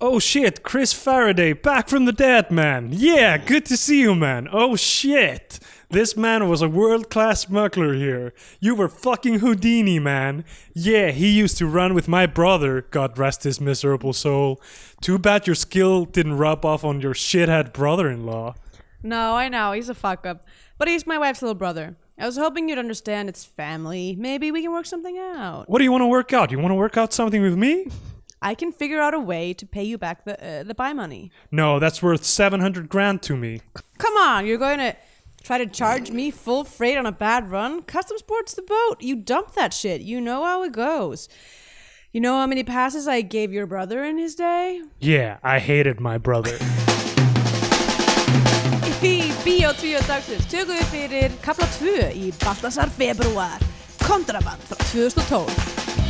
Oh shit, Chris Faraday, back from the dead, man. Yeah, good to see you, man. Oh shit. This man was a world class smuggler here. You were fucking Houdini, man. Yeah, he used to run with my brother, God rest his miserable soul. Too bad your skill didn't rub off on your shithead brother in law. No, I know, he's a fuck up. But he's my wife's little brother. I was hoping you'd understand it's family. Maybe we can work something out. What do you want to work out? You want to work out something with me? I can figure out a way to pay you back the uh, the buy money. No, that's worth 700 grand to me. Come on, you're going to try to charge me full freight on a bad run? Customs port's the boat. You dump that shit. You know how it goes. You know how many passes I gave your brother in his day? Yeah, I hated my brother. Í Bíó 2 dagsins tökum við fyrir kapla 2 í Baltasar februar Kontraband frá 2012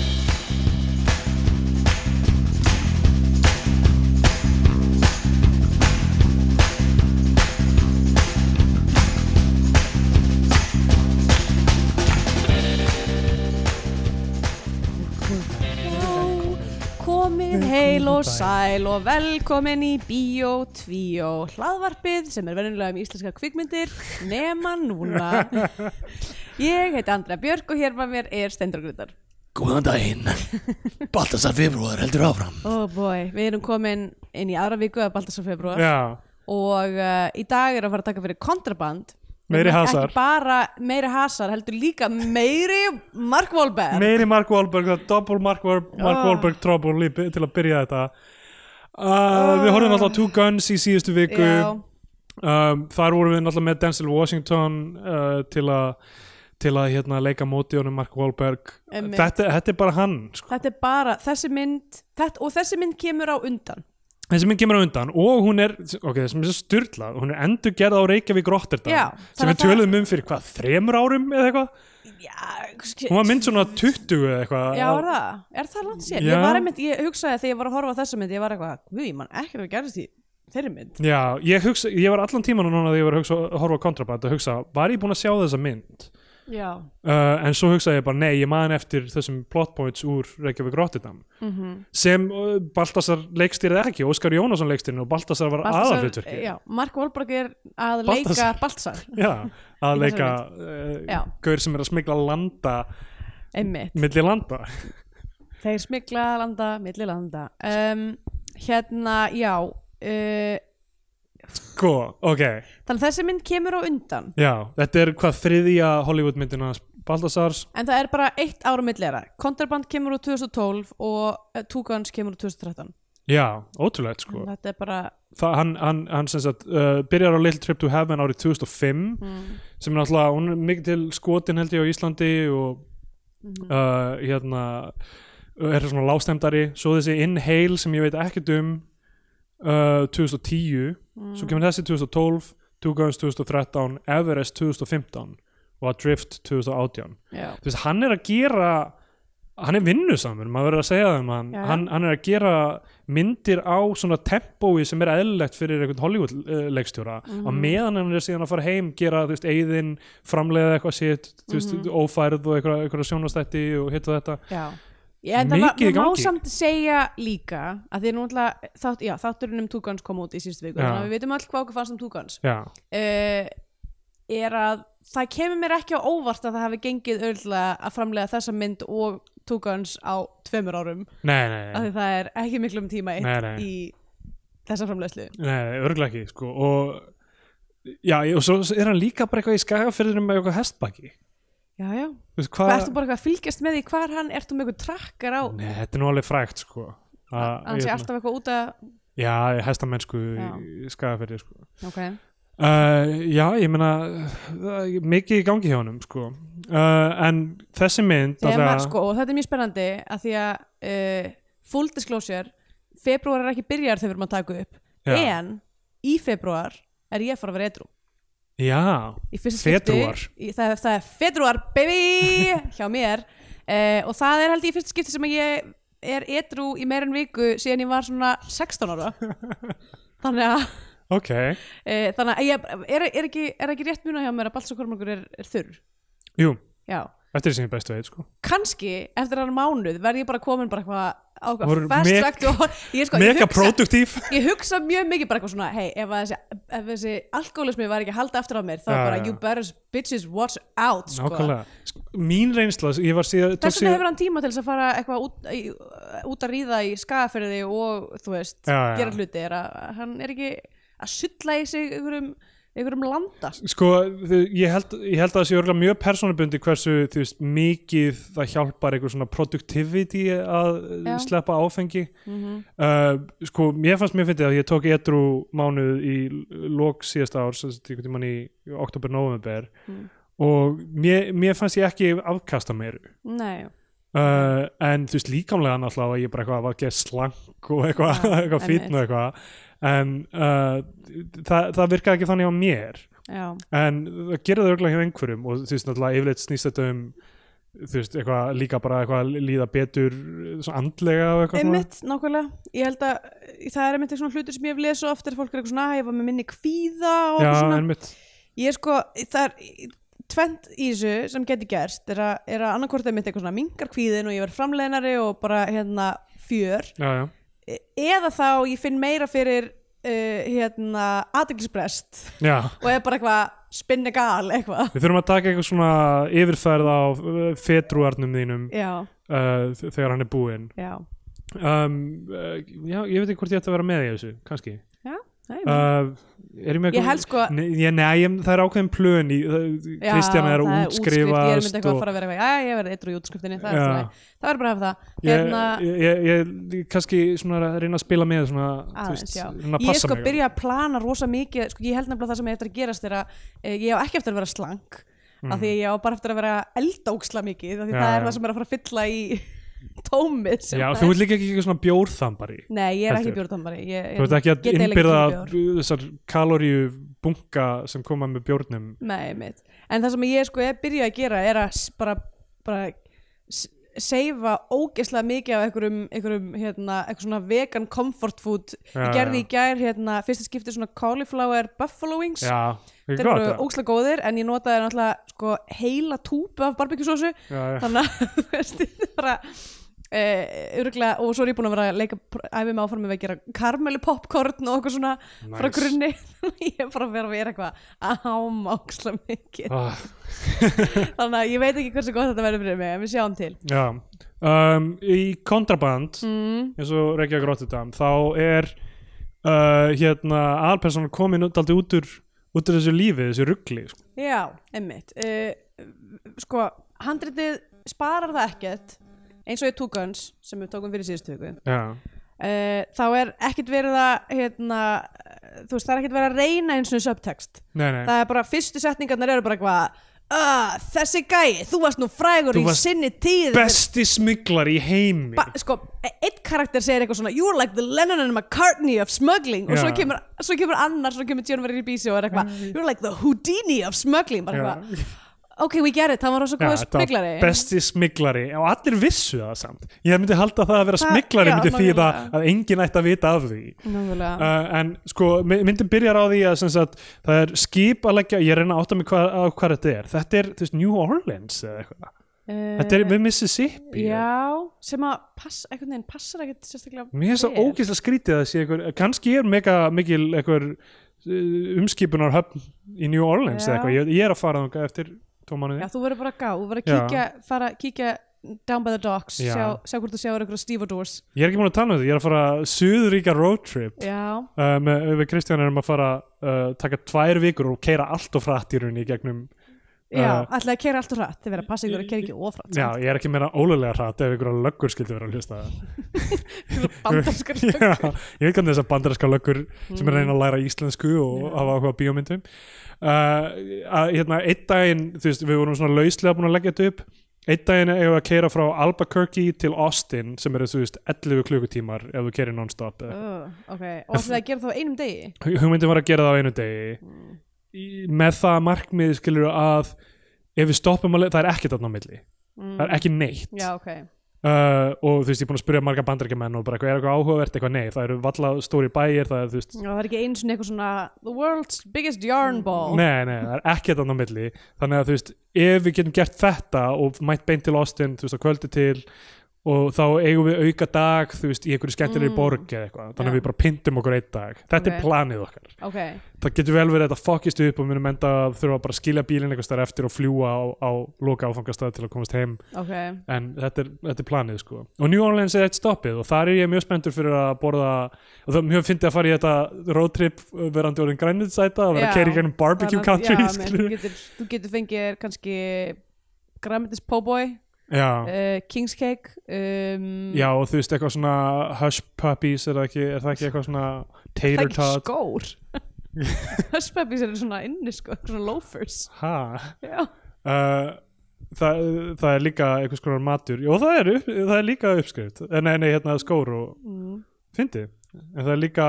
heil og sæl og velkomin í Bíó 2 hlaðvarpið sem er verðinlega um íslenska kvikmyndir nema núna. Ég heiti Andrea Björk og hér með mér er Steindor Grutar Góðan daginn. Baltasar februar heldur áfram. Oh boy, við erum komin inn í aðra viku að Baltasar februar Já, og uh, í dag er að fara að taka fyrir kontraband Meiri hasar. Ekki bara meiri hasar, heldur líka meiri Mark Wahlberg meiri Mark Wahlberg, það er double Mark, Wa- Mark Ah. Wahlberg trouble í, til að byrja þetta. Uh, Við horfum alltaf Two Guns í síðustu viku. Já, Um, þar vorum við náttúrulega með Denzel Washington uh, til að til að hérna, leika móti honum Mark Wahlberg þetta, þetta er bara hann sko. þetta er bara, þessi mynd þetta, og þessi mynd kemur á undan þessi minn kemur á undan og hún er ok, sem er styrlað, hún er endur gerð á Reykjavík Rotterdam Já, sem við töluðum um fyrir hvað, þremur árum eða eitthvað, Já, hún var mynd svona 20 eða eitthvað Já, er það? Er það langt? Já. Ég var einmitt, ég hugsaði þegar ég var að horfa á þessa mynd, ég var eitthvað, við, mann, ekki að gerðist í þeirri mynd. Já, ég, hugsa, ég var allan tíman núna þegar ég var að, hugsa, að horfa á kontraband að hugsa, var ég búinn að sjá þessa mynd. Uh, en svo hugsaði ég bara, nei, ég man eftir þessum plot points úr Reykjavík Rotterdam. Mm sem uh, Baltasar leikstýrið ekki, Óskar Jónasson leikstýrið og Baltasar var aðalhlutverki Já, Mark Wahlberg er að Baltasar. leika Baltasar, Já, að leika uh, gaur sem er að smigla landa einmitt. milli landa. Þeir smikla landa, milli landa. Um, hérna, já, uh, Sko, ok, þannig þessi mynd kemur á undan, já, þetta er hvað þriðja Hollywood myndina Baltasars en það er bara eitt ára millera. Kontraband kemur úr 2012 og uh, Two Guns kemur úr 2013. Já, ótrúlegt sko Þetta er bara, Það, hann, hann, hann sem sagt uh, byrjar á Little Trip to Heaven árið 2005 mm, sem er náttúrulega, hún er mikið til skotin held ég á Íslandi og Mhm. uh, hérna er svona lágstemdari, svo þessi Inhale sem ég veit ekkert um uh, 2010 mm. svo kemur þessi 2012 Two Guns 2013, Everest 2015 og Adrift 2018 já. þú veist, hann er að gera hann er vinnusamur, maður verður að segja þeim hann, Já. hann, hann er að gera myndir á svona tempói sem er eðlilegt fyrir einhvern Hollywood uh, leikstjóra Mhm. á meðan hann er síðan að fara heim gera, þú veist, eigðin framleiða eitthvað sitt, þú veist, Mhm. ófærð og eitthvað, eitthvað sjónastætti og hitt og þetta Já, ég, en það var- Mikið það má gangi. samt segja líka að því ætla, þátt, já, þátturinn um Two Guns kom út í síðustu viku Já. þannig að við veitum öll hvað okkur fannst um já, uh, er að það kemur mér ekki á óvart að það hafi gengið öll að framlega þessa mynd og Two Guns á tveimur árum. Nei, nei, nei, því það er ekki miklu um tíma eitt í þessa framlegslu nei örgulega ekki sko, og já, og svo er hann líka bara eitthvað í skagafyrðinu með eitthvað hestbaki Já, já, þú veist, hvað ertu bara að fylgjast með því hvar hann ertu með eitthvað trakkar á Nei, þetta er nú alveg frægt sko. Hann sé alltaf eitthvað út að Já, hestamennsku í skagafyrði sko. Ok, Uh, já, ég meina mikið í gangi hjá honum sko. uh, en þessi mynd Þegar maður, sko, og þetta er mjög spennandi að því að uh, full disclosure februar er ekki byrjar þegar við erum að taka upp. Já. en í februar er ég að fara að vera edru Já, í, það, það er februar baby hjá mér. Uh, og það er held ég í fyrsta skipti sem að ég er edru í meira en viku síðan ég var svona 16 ára. Þannig að ok. uh, þannig að ég, er, er, ekki, er ekki rétt muna hjá mér að balsakormakur er, er þurr? Jú, já. Eftir því sem ég bestu veit sko. kannski eftir hann mánuð verð ég bara komin bara eitthvað festlegt og ég, sko, ég, hugsa, mjög mikið bara eitthvað svona hei, ef, þessi, ef þessi alkoholismi var ekki að halda aftur á mér þá Já, bara you better bitches watch out sko. Sko, mín reynsla, þess vegna hefur hann tíma til þess að fara eitthvað út, í, út að ríða í skagaferði og þú veist, Já, já. gera hluti er að, hann er ekki að sulla í sig einhverjum, einhverjum landa. Sko, ég held, ég held að það sé örgulega mjög persónubundi hversu, þú veist, mikið það hjálpar eitthvað svona productivity að Já. sleppa áfengi. Mm uh, sko, mér fannst mér fyndið að ég tók edru mánuð í lok síðasta árs, að einhvern tímann í oktober, november Mm. og mér, mér fannst ég ekki afkasta meir. Nei, uh, en þú veist líkamlega náttúrulega var ég bara eitthvað að gera slank og eitthvað, Já, eitthvað fítn og eitthvað en uh, það, það virkaði ekki þannig á mér. Já, en það gerir það örgulega hjá einhverjum og þú veist náttúrulega yfirleitt snýst þetta um þú veist, eitthvað líka bara eitthvað líða betur svona andlega og eitthvað svona. Einmitt, nákvæmlega. Ég held að það er einmitt eitthvað svona hlutur sem ég hef lesið svo oft er fólk er eitthvað svona, "Ah, ég var með minni kvíða og Já, svona, einmitt. Ég er sko það er tvent í þessu sem getur gerst. Er að, er að annarkvort er mitt eitthvað svona mingar kvíðin og ég verð framleiðnari og bara hérna fjör. Já, já, eða þá ég finn meira fyrir uh, hérna aðdeglisbrest já. og er bara eitthvað spinni gal eitthvað. Við þurfum að taka eitthvað svona yfirferð á uh, fetrúarnum þínum já, uh, þegar hann er búinn. Já, um, uh, Já, ég veit ekki hvort ég ætti að vera með í þessu, kannski. Nei, uh, Er ég ég held sko Nei, ég, nei, ég, það er ákveðin plön í Kristjana er að útskrift, ég er myndi útskrifast eitthvað að fara að vera eitthvað, ég verði eitthvað í útskriftinni það er, er bara að hafa það. Ég, hérna, ég, ég, ég, ég kannski svona að reyna að spila með svona, veist, ég er sko að byrja að plana rosa mikið sko, ég held nefnilega það sem er eftir að gerast er að e, ég á ekki eftir að vera slank Mm. af því ég á bara eftir að vera eldóksla mikið af því það er það sem er að fara að fylla í tómið Já, þú er. ert líka ekki eitthvað svona bjórþambari Nei, ég er ekki ég, Þú ert ekki að innbyrða þessar kaloríu bunga sem koma með bjórnum. Nei, mitt. En það sem ég sko er byrjað að gera er að bara, bara seifa ógeðslega mikið af einhverjum, einhverjum hérna, eitthvað svona vegan comfort food. Já, ég gerði í gær hérna, fyrsta skipti svona cauliflower buffalo wings. Já, það þeir er eru ógeðslega góðir en ég notaði náttúrulega sko heila túpu af barbecue-sósu Já, já. þannig að þú veist, þetta er bara uh, öruglega, og svo er ég búin að vera að leika æfið með áfram með að gera karmelu popcorn og eitthvað svona frá Nice. grunni. Ég er bara að vera að vera eitthvað að ógeðslega mikið. Ah, þannig að ég veit ekki hversu gott þetta verður fyrir mig en við sjáum til. Um, í kontraband mm. eins og Reykjavík Rotterdam þá er uh, hérna aðalpersonan komin aldrei út úr út úr þessu lífi, þessu ruggli sko. já, emmitt uh, sko, handritið sparar það ekkert eins og í Two Guns sem við tókum fyrir síðustu viku. Já, uh, þá er ekkert verið að hérna, þú veist, það er ekkert verið að reyna eins og subtext. Nei, nei. Það er bara, fyrstu setningarnar eru bara eitthvað Uh, þessi gæi, þú varst nú frægur Þú í varst sinni tíð. Besti smiglar í heimi. Ba, sko, einn karakter segir eitthvað svona You're like the Lennon and McCartney of smuggling. Og svo Já. kemur, svo kemur annar, svo kemur John Verið í bísi og er eitthvað You're like the Houdini of smuggling. Bara Já. eitthvað, ok, we get it, hann var rosa góð smiglari besti smiglari og allir vissu það samt. Ég myndi halda það að vera Það- smiglari já, myndi því nákvæmlega. að enginn ætti að vita af því. Uh, en sko my- myndin byrjar á því að sagt, það er skip að leggja ég reyna að átta mig hvað, á hvað þetta er. Þetta er veist, New Orleans eða eitthvað. Þetta er Mississippi. Eh, Já, sem að pass, einhvern veginn passar ekkert sérstaklega mér finnst það ógeðslega skrítið að sé einhver, kannski er mega mikil einhver uh, umskipunar höfn í New Orleans eða eitthvað, ég, ég er að fara eftir tvo mánuði. Já, þú verður bara að gá, þú verður að kíkja fara, kíkja down by the docks Já. sjá, sjá hvort þú sjáur einhverja stevedores. Ég er ekki múin að tala um þetta, ég er að fara suðuríka roadtrip Já, uh, með, við Kristján erum að fara uh, taka tvær vikur og keira allt og frætt í rauninni í gegnum já, Uh, ætlaði að kera allt og hratt þið verður að passa ykkur að kera ekki ofrætt já, ég er ekki meira ólega hrætt ef ykkur löggur skildi vera að hlusta. Bandarskar Já, ég veit hvernig þessar bandarinska löggur sem er að reyna að læra íslensku og Já. hafa áhuga á bíómyndum. Uh, að hérna einn daginn þú veist, við vorum svona lauslega búin að leggja þetta upp. Einn daginn við að keira frá Albuquerque til Austin sem eru þú veist 11 klukkutímar ef þú kerir non-stop uh, ok, og ætlaði að gera það á einum degi? Hu- hugmyndin var að gera það á einu degi. Mm. Með það markmið skilur að ef við stoppum að le- það er ekkert þarna á milli. Það er ekki neitt. Já, ok, uh, og þú veist ég er búin að spyrja marga bandarækjumenn og bara er eitthvað áhugavert? Eitthvað nei það eru valla stóri bæir það er þú veist. Já, það er ekki einu svona eitthvað svona the world's biggest yarn ball. Nei nei það er ekkert þarna á milli. Þannig að þú veist ef við getum gert þetta og mætt beint til Austin þú veist á kvöldi til og þá eigum við auka dag þú veist, í einhverju skemmtilegri Mm. borg eða eitthvað, þannig að við bara pyntum okkur einn dag. Þetta Ok. er planið okkar. Ok, það getur vel verið að þetta fokkist upp og við munum enda að þurfa bara að skilja bílinn eitthvað stær eftir og fljúa á, á loka áfangastað til að komast heim. Ok. En þetta er, þetta er planið sko. Og New Orleans er eitt stoppið og þar er ég mjög spenntur fyrir að borða og það er mjög fyndið að fara í þetta roadtrip verandi orðin grænitsæta og vera að keira í barbecue country þú, getur, fengið kannski græmitis po' já, uh, King's Cake um, já og þú veist eitthvað svona hush puppies er það ekki, er það ekki eitthvað svona tater er tot skór? Hushpuppies eru svona inni sko, svona loafers. Ha? Já, uh, það, það er líka einhvers konar matur. Og það er, upp, það er líka uppskrift. Eh, nei, nei, hérna skór og mm. fyndi. En það er líka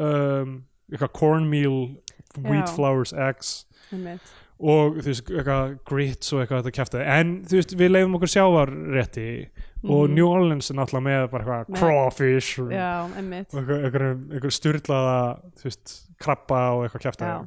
um, eitthvað cornmeal wheat Já. flours eggs. Einmitt. Og þú veist, eitthvað grits og eitthvað þetta kæfti en þú veist, við leifum okkur sjávarrétti og Mhm. New Orleans er náttúrulega með bara eitthvað Með- crawfish og já, og eitthvað, eitthvað, eitthvað styrlaða þú veist, krabba og eitthvað kæfti já.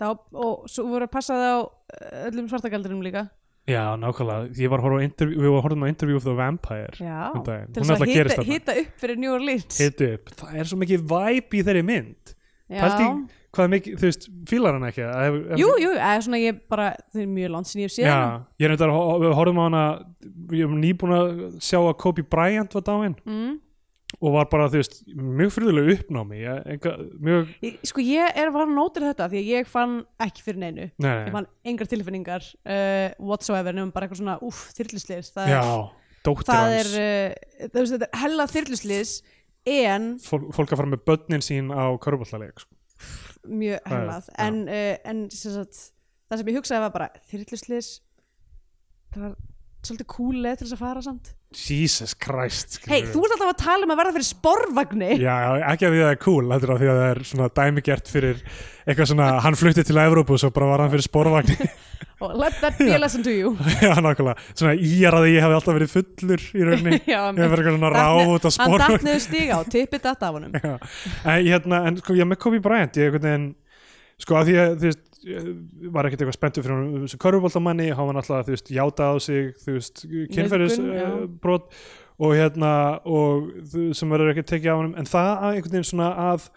Þá, og svo voru að passa það á uh, öllum svartagaldrinum líka. Já, nákvæmlega, ég var að horfa á interview, við varum að horfa á interview of the vampire já, um til þess að hita upp fyrir New Orleans. Hit upp, það er svo mikið vibe í þeirri mynd. Já, Pældi í- hvað mikið, þú veist, fílar hann ekki Hef, hef, jú, jú, eða svona ég bara það er mjög langt sinni ég hef séð Já, hana. ég er nefndar við horfum á hana ég er nýbúin að sjá að Kobe Bryant var dáinn mm. og var bara, þú veist, mjög friðulega uppnámi ég, enga, mjög, Ég- Sko ég er var að nótir þetta því að ég fann ekki fyrir neinu nei, ég fann engar tilfinningar uh, whatsoever nefnum bara eitthvað svona úff, þyrluslis það, já, er- það er uh, það, er hella þyrluslis en fólk, fólk að fara með börnin sín á körfullaleik sko. Mjög já. en, uh, en sem sagt, það sem ég hugsaði var bara þyrluslis það var svolítið leið til þess að fara samt Jesus Christ hei, þú ert alltaf að tala um að verða fyrir sporvagni. Já, ekki að því að það er cool, þetta er að því að það er svona dæmigert fyrir eitthvað svona, hann flutti til Evrópu og svo bara var hann fyrir sporvagni. Og let that be a lesson to you. Já, nákvæmlega, svona íjar að ég hafi alltaf verið fullur í rauninni. Já, Ég hef verið svona ráf út af hann sporvagni. datt niður stiga og tippið datt af honum. Já, en, hérna, en sko, ég með Kobe Bryant ég einhvern veginn sko að því að ég var ekkert eitthvað spenntur fyrir hann sem körfuboltamanni, hann var náttúrulega þú veist játað á sig, þú veist kynferðis Nauðgun, já. uh, og hérna og þú, sem verður ekki tekið af hann en það að einhvern veginn svona að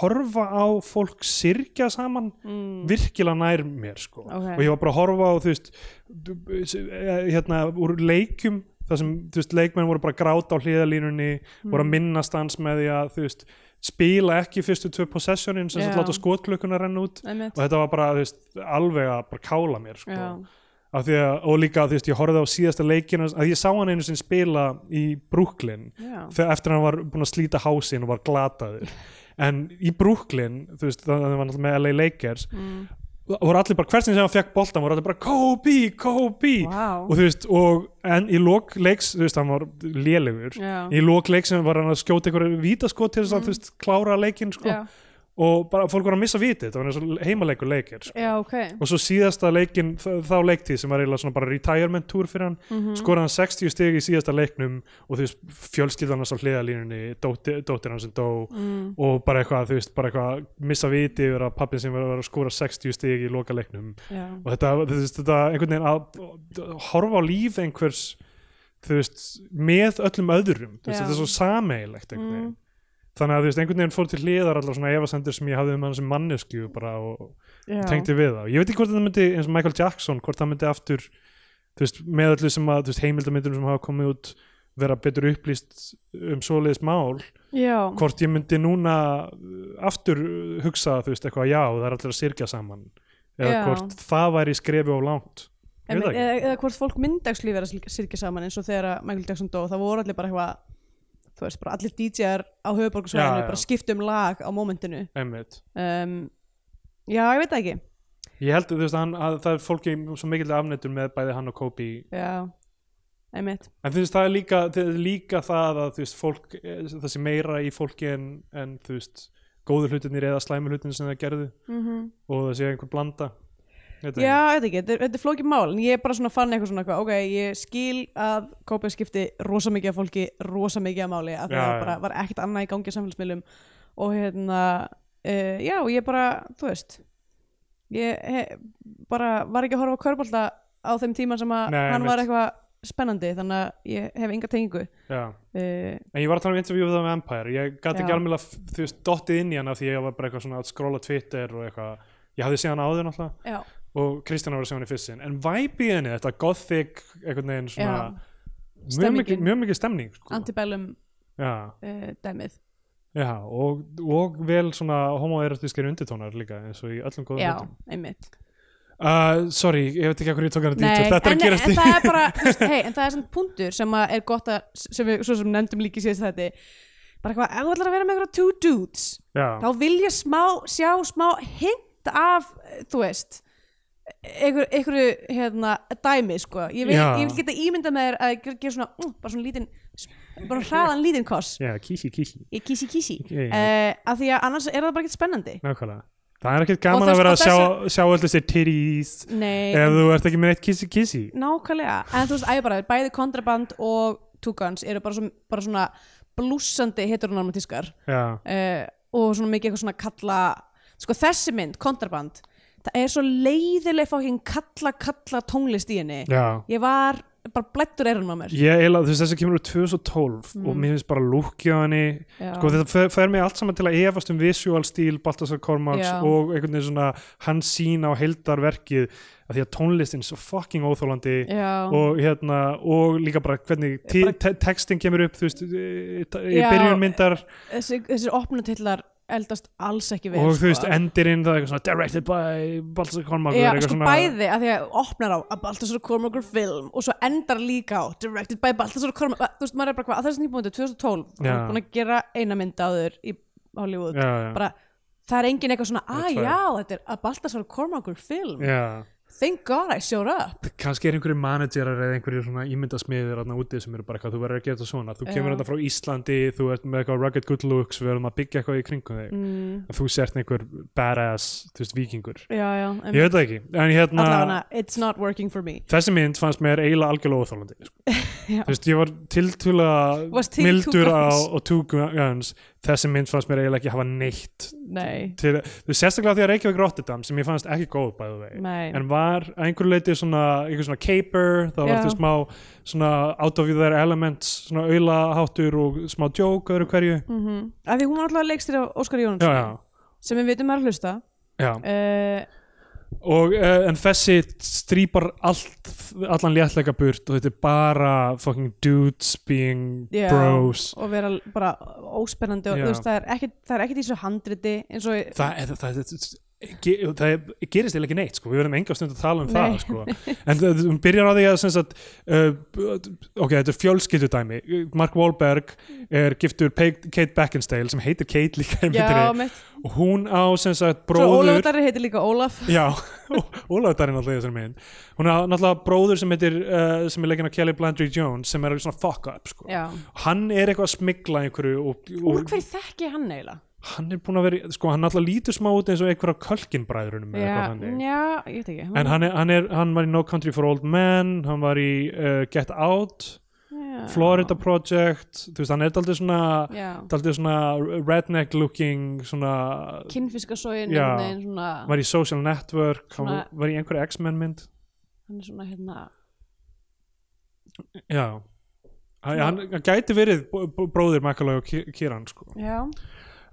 horfa á fólk sirkja saman mm. virkilega nær mér sko Ok. og ég var bara að horfa á þú veist eh, hérna úr leikjum þar sem þú veist leikmenn voru bara gráta á hliðalínunni voru að Mm. minnast hans með því að þú veist spila ekki fyrstu tvö possessionin sem yeah. láta skotklökkuna renna út og þetta var bara veist, alveg að bara kála mér sko. Því að, og líka veist, ég horfði á síðasta leikina að ég sá hann einu sinni spila í Brooklyn þegar eftir að hann var búinn að slíta hásinn og var glataður en í Brooklyn veist, það það var með LA Lakers Mm. Voru allir bara, hversin sem hann fekk boltan voru allir bara Kobe, Kobe Vá. og þú veist, og en í lok leiks, þú veist, hann var lélegur Já. í lok leiks var hann að skjóta einhverju vítaskot til þess að, þú veist, klára leikinn sko. Já. Og bara fólk var að missa vitið, það var eins og heimaleikur leikir sko. Já, ok. og svo síðasta leikin þá, leiktíð sem var eiginlega svona bara retirement tour fyrir hann, Mhm. skoraði hann 60 stig í síðasta leiknum og þú veist fjölskyldan hans á hliðalínunni, dóttir, hans sem dó Mm. og bara eitthvað, þú veist, bara eitthvað missa viti yfir að pappin sem var að skora 60 stig í loka leiknum Já. og þetta, þú veist, þetta einhvern veginn að, horfa á líf einhvers þú veist, með öllum öðrum, þú veist, Já. þetta er svo sameigilegt einhvern veginn Mm. Þannig að þú veist, einhvern veginn fór til hliðar allar svona efasendur sem ég hafði um hann sem mannesku bara og Já. tengdi við það ég veit ekki hvort þetta myndi, eins og Michael Jackson hvort það myndi aftur, þú veist, með öllu sem að, þú veist, heimildamyndur sem hafa komið út vera betur upplýst um svoleiðis mál, Já. hvort ég myndi núna aftur hugsa, þú veist, eitthvað, já, það er allir að sirkja saman eða Já. hvort það væri skrefi of langt það eða, eða hvort fólk vera að sirkja saman eins og þegar Michael Jackson dó það voru allir bara eitthvað þú veist, bara allir DJ-ar á höfuborgarsvæðinu bara skipta um lag á momentinu einmitt. Um, Já, ég veit það ekki. Ég held þú veist, hann, að það er fólki svo mikill afnettur með bæði hann og Kobe. Já, einmitt. En þú veist, það er líka, það er líka það að þú veist, fólk, það sé meira í fólki en, en þú veist góður hlutinir eða slæmur hlutinir sem það gerðu. Mm og það sé einhver blanda Það Já, veit ekki, þetta er, þetta er flókið mál en ég bara svona fann eitthvað svona ok, ég skil að Kópið skipti rosa mikið af fólki rosa mikið af máli, af því Já, að já. bara var ekkert annað í gangi á samfélagsmiðlum og hérna uh, já, ég bara, þú veist ég he, bara var ekki að horfa á körbólta á þeim tíma sem að Nei, hann var einmitt. eitthvað spennandi þannig að ég hef enga tengingu já. uh, En ég var að tala um interview við það með Empire Ég gæti Já. ekki alveg þú veist, dottið inn í hana því ég var bara eitthvað svona að skróla Twitter og eitthvað Ég hafði séð hana áður náttúrulega já, og að sjá hana í fyrst sinn En í henni, þetta gothic einhvern veginn svona mjög mikið, mjög mikið stemning sko. antibellum uh, dæmið. Já og, og vel svona homoerotískir undirtónar líka eins og í öllum góðum já, einmitt. Uh, Sorry, ég veit ekki hvað ég tók hana Nei, dýtur Þetta er að gerast en í er hey, en það er svona punktur sem að er gott að, sem við svo sem nefndum líki síðast þetta bara eitthvað, ef þú ætlar að vera með eitthvað two dudes Já, þá vil ég smá, sjá smá hint af, eh, þú veist einhver, einhverju hérna, dæmi, sko. Ég vil, ég vil geta ímyndað með þér að gera, svona, mm, bara svona lítinn bara hraðan lítinn koss. Já, kísi, kísi í kísi kísi já. uh, af því að annars er það bara ekkert spennandi. Nákvæmlega. Það er ekkert gaman þess- að vera að sjá, sjá allir sér titties ef þú ert ekki með eitt kissi kissi nákvæmlega. En þú veist, ægir bara, bæði kontraband og Two Guns eru bara, svo, bara svona blúsandi heteronormatískar uh, og svona mikið eitthvað svona kalla sko þessi mynd, kontraband það er svo leiðileg fókin kalla kalla tónlist í henni já ég var bara blettur eyrunum á mér Ég eila, þú veist þessi kemur úr 2012 og mér finnst bara lúkja á henni Mm. Já. sko þetta fer, fer mig allt saman til að efast um visual stíl Baltasar Kormáks Já. og einhvern veginn svona hans sín á heildarverkið að því að tónlistin er svo fucking óþólandi Já. og hérna og líka bara hvernig Bara- te textin kemur upp þú veist í, í Já. byrjun myndar þessi, þessir opnutillar eldast alls ekki vel og þú veist sko. endirinn það er eitthvað svona directed by Baltasar Kormáks Já, sko bæði að því að opnar á að Baltasar Kormakur film og svo endar líka á directed by Baltasar Kormakur þú veist, maður er bara hvað, að þessi nýbúndi 2012 og Já. hann er búin að gera eina mynd áður í Hollywood já, bara, það er engin eitthvað svona, að tvær. já, þetta er að Baltasar Kormakur film já. Thank god I showed up. Kannski er einhverju managerar eða einhverju svona ímyndasmiður þarna úti sem eru bara eitthvað, þú verður að gera þetta svona. Þú kemur þetta frá Íslandi, þú ert með eitthvað rugged good looks, við verðum að byggja eitthvað í kringum þig. Mm, þú sért einhver badass, þú veist, vikingur já, já, ég veit það ekki, en hérna allavega, it's not working for me. Þessi mynd fannst mér eiginlega algjörlega óþólandi sko. Þú veist, ég var tiltúlega Varst til mildur á og Two Guns þessi mynd fannst mér eiginlega ekki hafa neitt nei, til, þú sérstaklega því að Reykjavík Rotterdam sem ég fannst ekki góð bæðu vegi en var að einhverju leiti svona einhver svona caper, það var Já. til smá svona out of their elements svona auðlaháttur og smá joke öðru hverju. Mm af því hún var alltaf leikstir af Óskar já, Jónsson já, sem við vitum að hlusta. Já. uh, og uh, en þessi strýpar allt, allan léttleika burt og þetta er bara fucking dudes being Já. bros og vera bara óspennandi og veist, það er er ekkit í þessu handriti það, það, það, það, ge- það gerist eiginlega ekki neitt sko. við verðum enga stund að tala um Nei. það sko. en það byrjar á því að, sagt, uh, ok, þetta er fjölskyldudæmi Mark Wahlberg er giftur Kate Beckinsale sem heitir Kate líka já, og hún á sagt bróður Darri heitir líka Ólaf já, þessari mynd hún á náttúrulega bróður sem heitir uh, sem er leikinn á Kelly Blandry Jones sem er svona fuck up sko. hann er eitthvað að smigla einhverju og, úr og hverju þekki hann eiginlega hann er búin að vera sko, hann náttúrulega lítur smá út eins og einhverja kölkinbræðrunum en já, ég veit ekki hann, er, hann, er, hann var í No Country for Old Men hann var í uh, Get Out já. Florida Project þú veist, hann er daldið svona daldið svona redneck looking svona, var í Social Network Svona- var í einhverju X-Men mynd. Hann er svona hérna já. Hann, hann, gæti verið br- br- bróðir Macaulay og Ki- Kieran sko. já,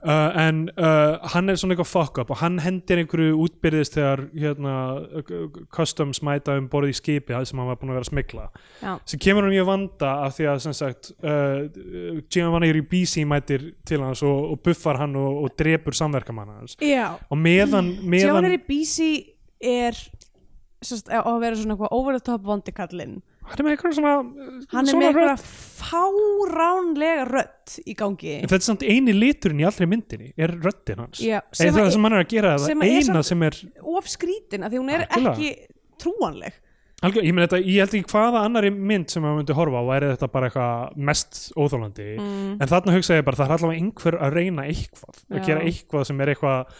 uh, en uh, hann er svona eitthvað fuck up og hann hendir einhverju útbyrðist þegar hérna, uh, customs mæta um borðið í skipi það sem hann var búin að vera að smigla já, sem kemur hann mjög vanda af því að sem sagt uh, Giovanni Ribisi mætir til hans og, og buffar hann og, og drepur samverkamann hans. Og meðan, meðan Tjónari Bísi er að vera svona eitthvað over the top vondikallinn hann er með eitthvað svona uh, hann er með rödd. eitthvað fáránlega rödd í gangi en þetta er samt eini liturinn í allri myndinni er röddin hans Já, sem það að- sem hann er að gera sem það að er eina samt- sem er of skrítin af því hún er Algjörlega. ekki trúanleg algjör, ég, meni þetta, ég held ekki hvaða annari mynd sem maður myndi horfa á væri þetta bara eitthvað mest óþólandi mm. en þarna hugsa ég bara það er allavega einhver að reyna eitthvað að Já. gera eitthvað sem er eitthvað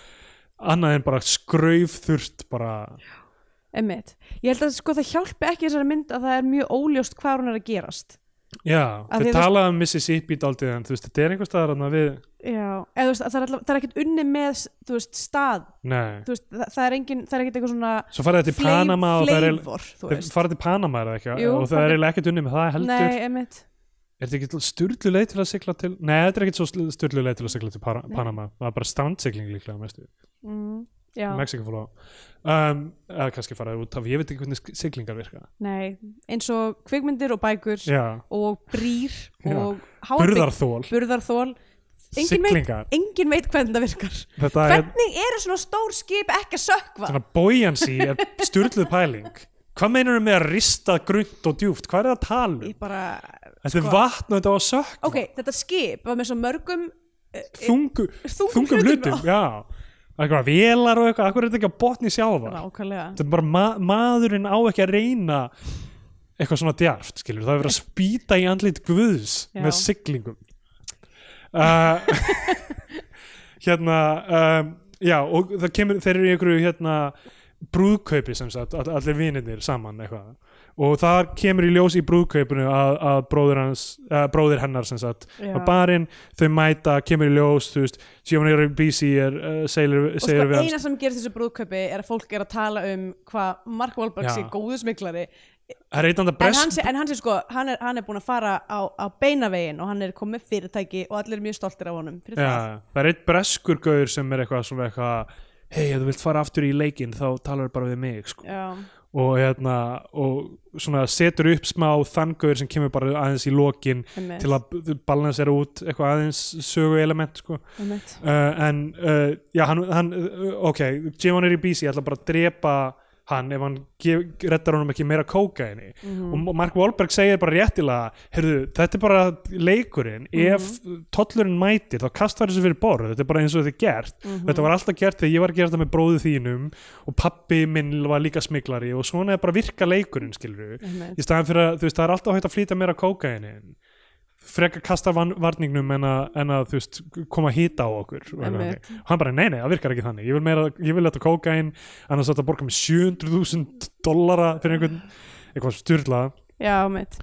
annað en bara skraufþurft bara Einmitt. Ég held að sko það hjálpi ekki þessari mynd að það er mjög óljóst hvað hún er að gerast. Já, veist- talaði um Mississippi daldið en þú veist, þetta er einhver staðar þarna við, já, eða þú veist, það er, alltaf, það er ekkert unni með þú veist, stað, nei. Þú veist, það, það er engin það er ekkert eitthvað svona Svo farið þetta til Panama það er veist. farið til Panama eða ekki? Jú, og það er ekkert unni með það heldur. Nei, emitt Er þetta ekki sturlu leið til að sigla til Nei, þetta er ekkert svo sturlu leið til að sigla til Para- Nei. Panama. Það er bara strandsigling líklega mestu mm, Á. Um, eða kannski farið út af, ég veit ekki hvernig siglingar virka. Nei, eins og kvikmyndir og bækur Já, og brýr og burðarþól burðarþól engin veit, engin veit hvernig það virkar. Þetta er hvernig eru svona stór skip ekki að sökva svona buoyancy er sturluð pæling. Hvað meinar með að rista grunt og djúft? Hvað er það að tala um? bara, Þetta er sko- vatn og þetta var sökva ok, þetta skip var með svo mörgum eh, Þungu, þungum, þungum hlutum Já, eitthvað vélar og eitthvað Akkur er þetta ekki á botni sjávar nákvæmlega. Þetta er bara ma maðurinn á ekki að reyna eitthvað svona djarft skilur, það er verið að spýta í andlit guðs Já. með siglingum. Uh, hérna um, já og það kemur, þeir eru í einhverju hérna brúðkaupi sem sagt, all, allir vinirnir saman eitthvað og það kemur í ljós í brúðkaupinu að, að bróðir, hans, uh, bróðir hennar sem sagt Já. á barinn, þau mæta, kemur í ljós þú veist, Giovanni Ribisi er uh, segir, og sko við hans eina sem gerist þessu brúðkaupi er að fólk er að tala um hvað Mark Wahlberg Já. sé góðu smiklari en hann sé, en hann sé sko hann er, hann er búin að fara á, á beinavegin og hann er komið fyrirtæki og allir er mjög stoltir af honum fyrir það Já, það er eitt breskur gaur sem er eitthvað svona eitthvað hei, ef þú vilt fara aftur í leikinn þá talar bara við mig sko. Já, og hérna og svona setur upp smá þann gaur sem kemur bara aðeins í lokin einmitt, til að balansera út eitthvað aðeins sögu element sko. uh, en uh, já, hann, hann uh, ok, Giovanni Ribisi ætla bara að drepa hann ef hann reddar honum ekki meira kókaini Mhm. og Mark Wahlberg segir bara réttilega heyrðu, þetta er bara leikurinn. Ef tollurinn mætir þá kastar þessu fyrir borð, þetta er bara eins og þetta er gert. Mhm. þetta var alltaf gert þegar ég var að gera þetta með bróðu þínum og pappi minn var líka smiklari og svona er bara virka leikurinn Einmitt. í staðan fyrir að þú veist, það er alltaf hægt að flýta meira kókaini frekar kasta varningnum en að, en að þú veist, koma að hýta á okkur og hann bara, nei, nei, það virkar ekki þannig. Ég vil, meira, ég vil þetta kókain annars þetta borga með 700.000 dollara fyrir einhvern eitthvað styrla Já, einmitt.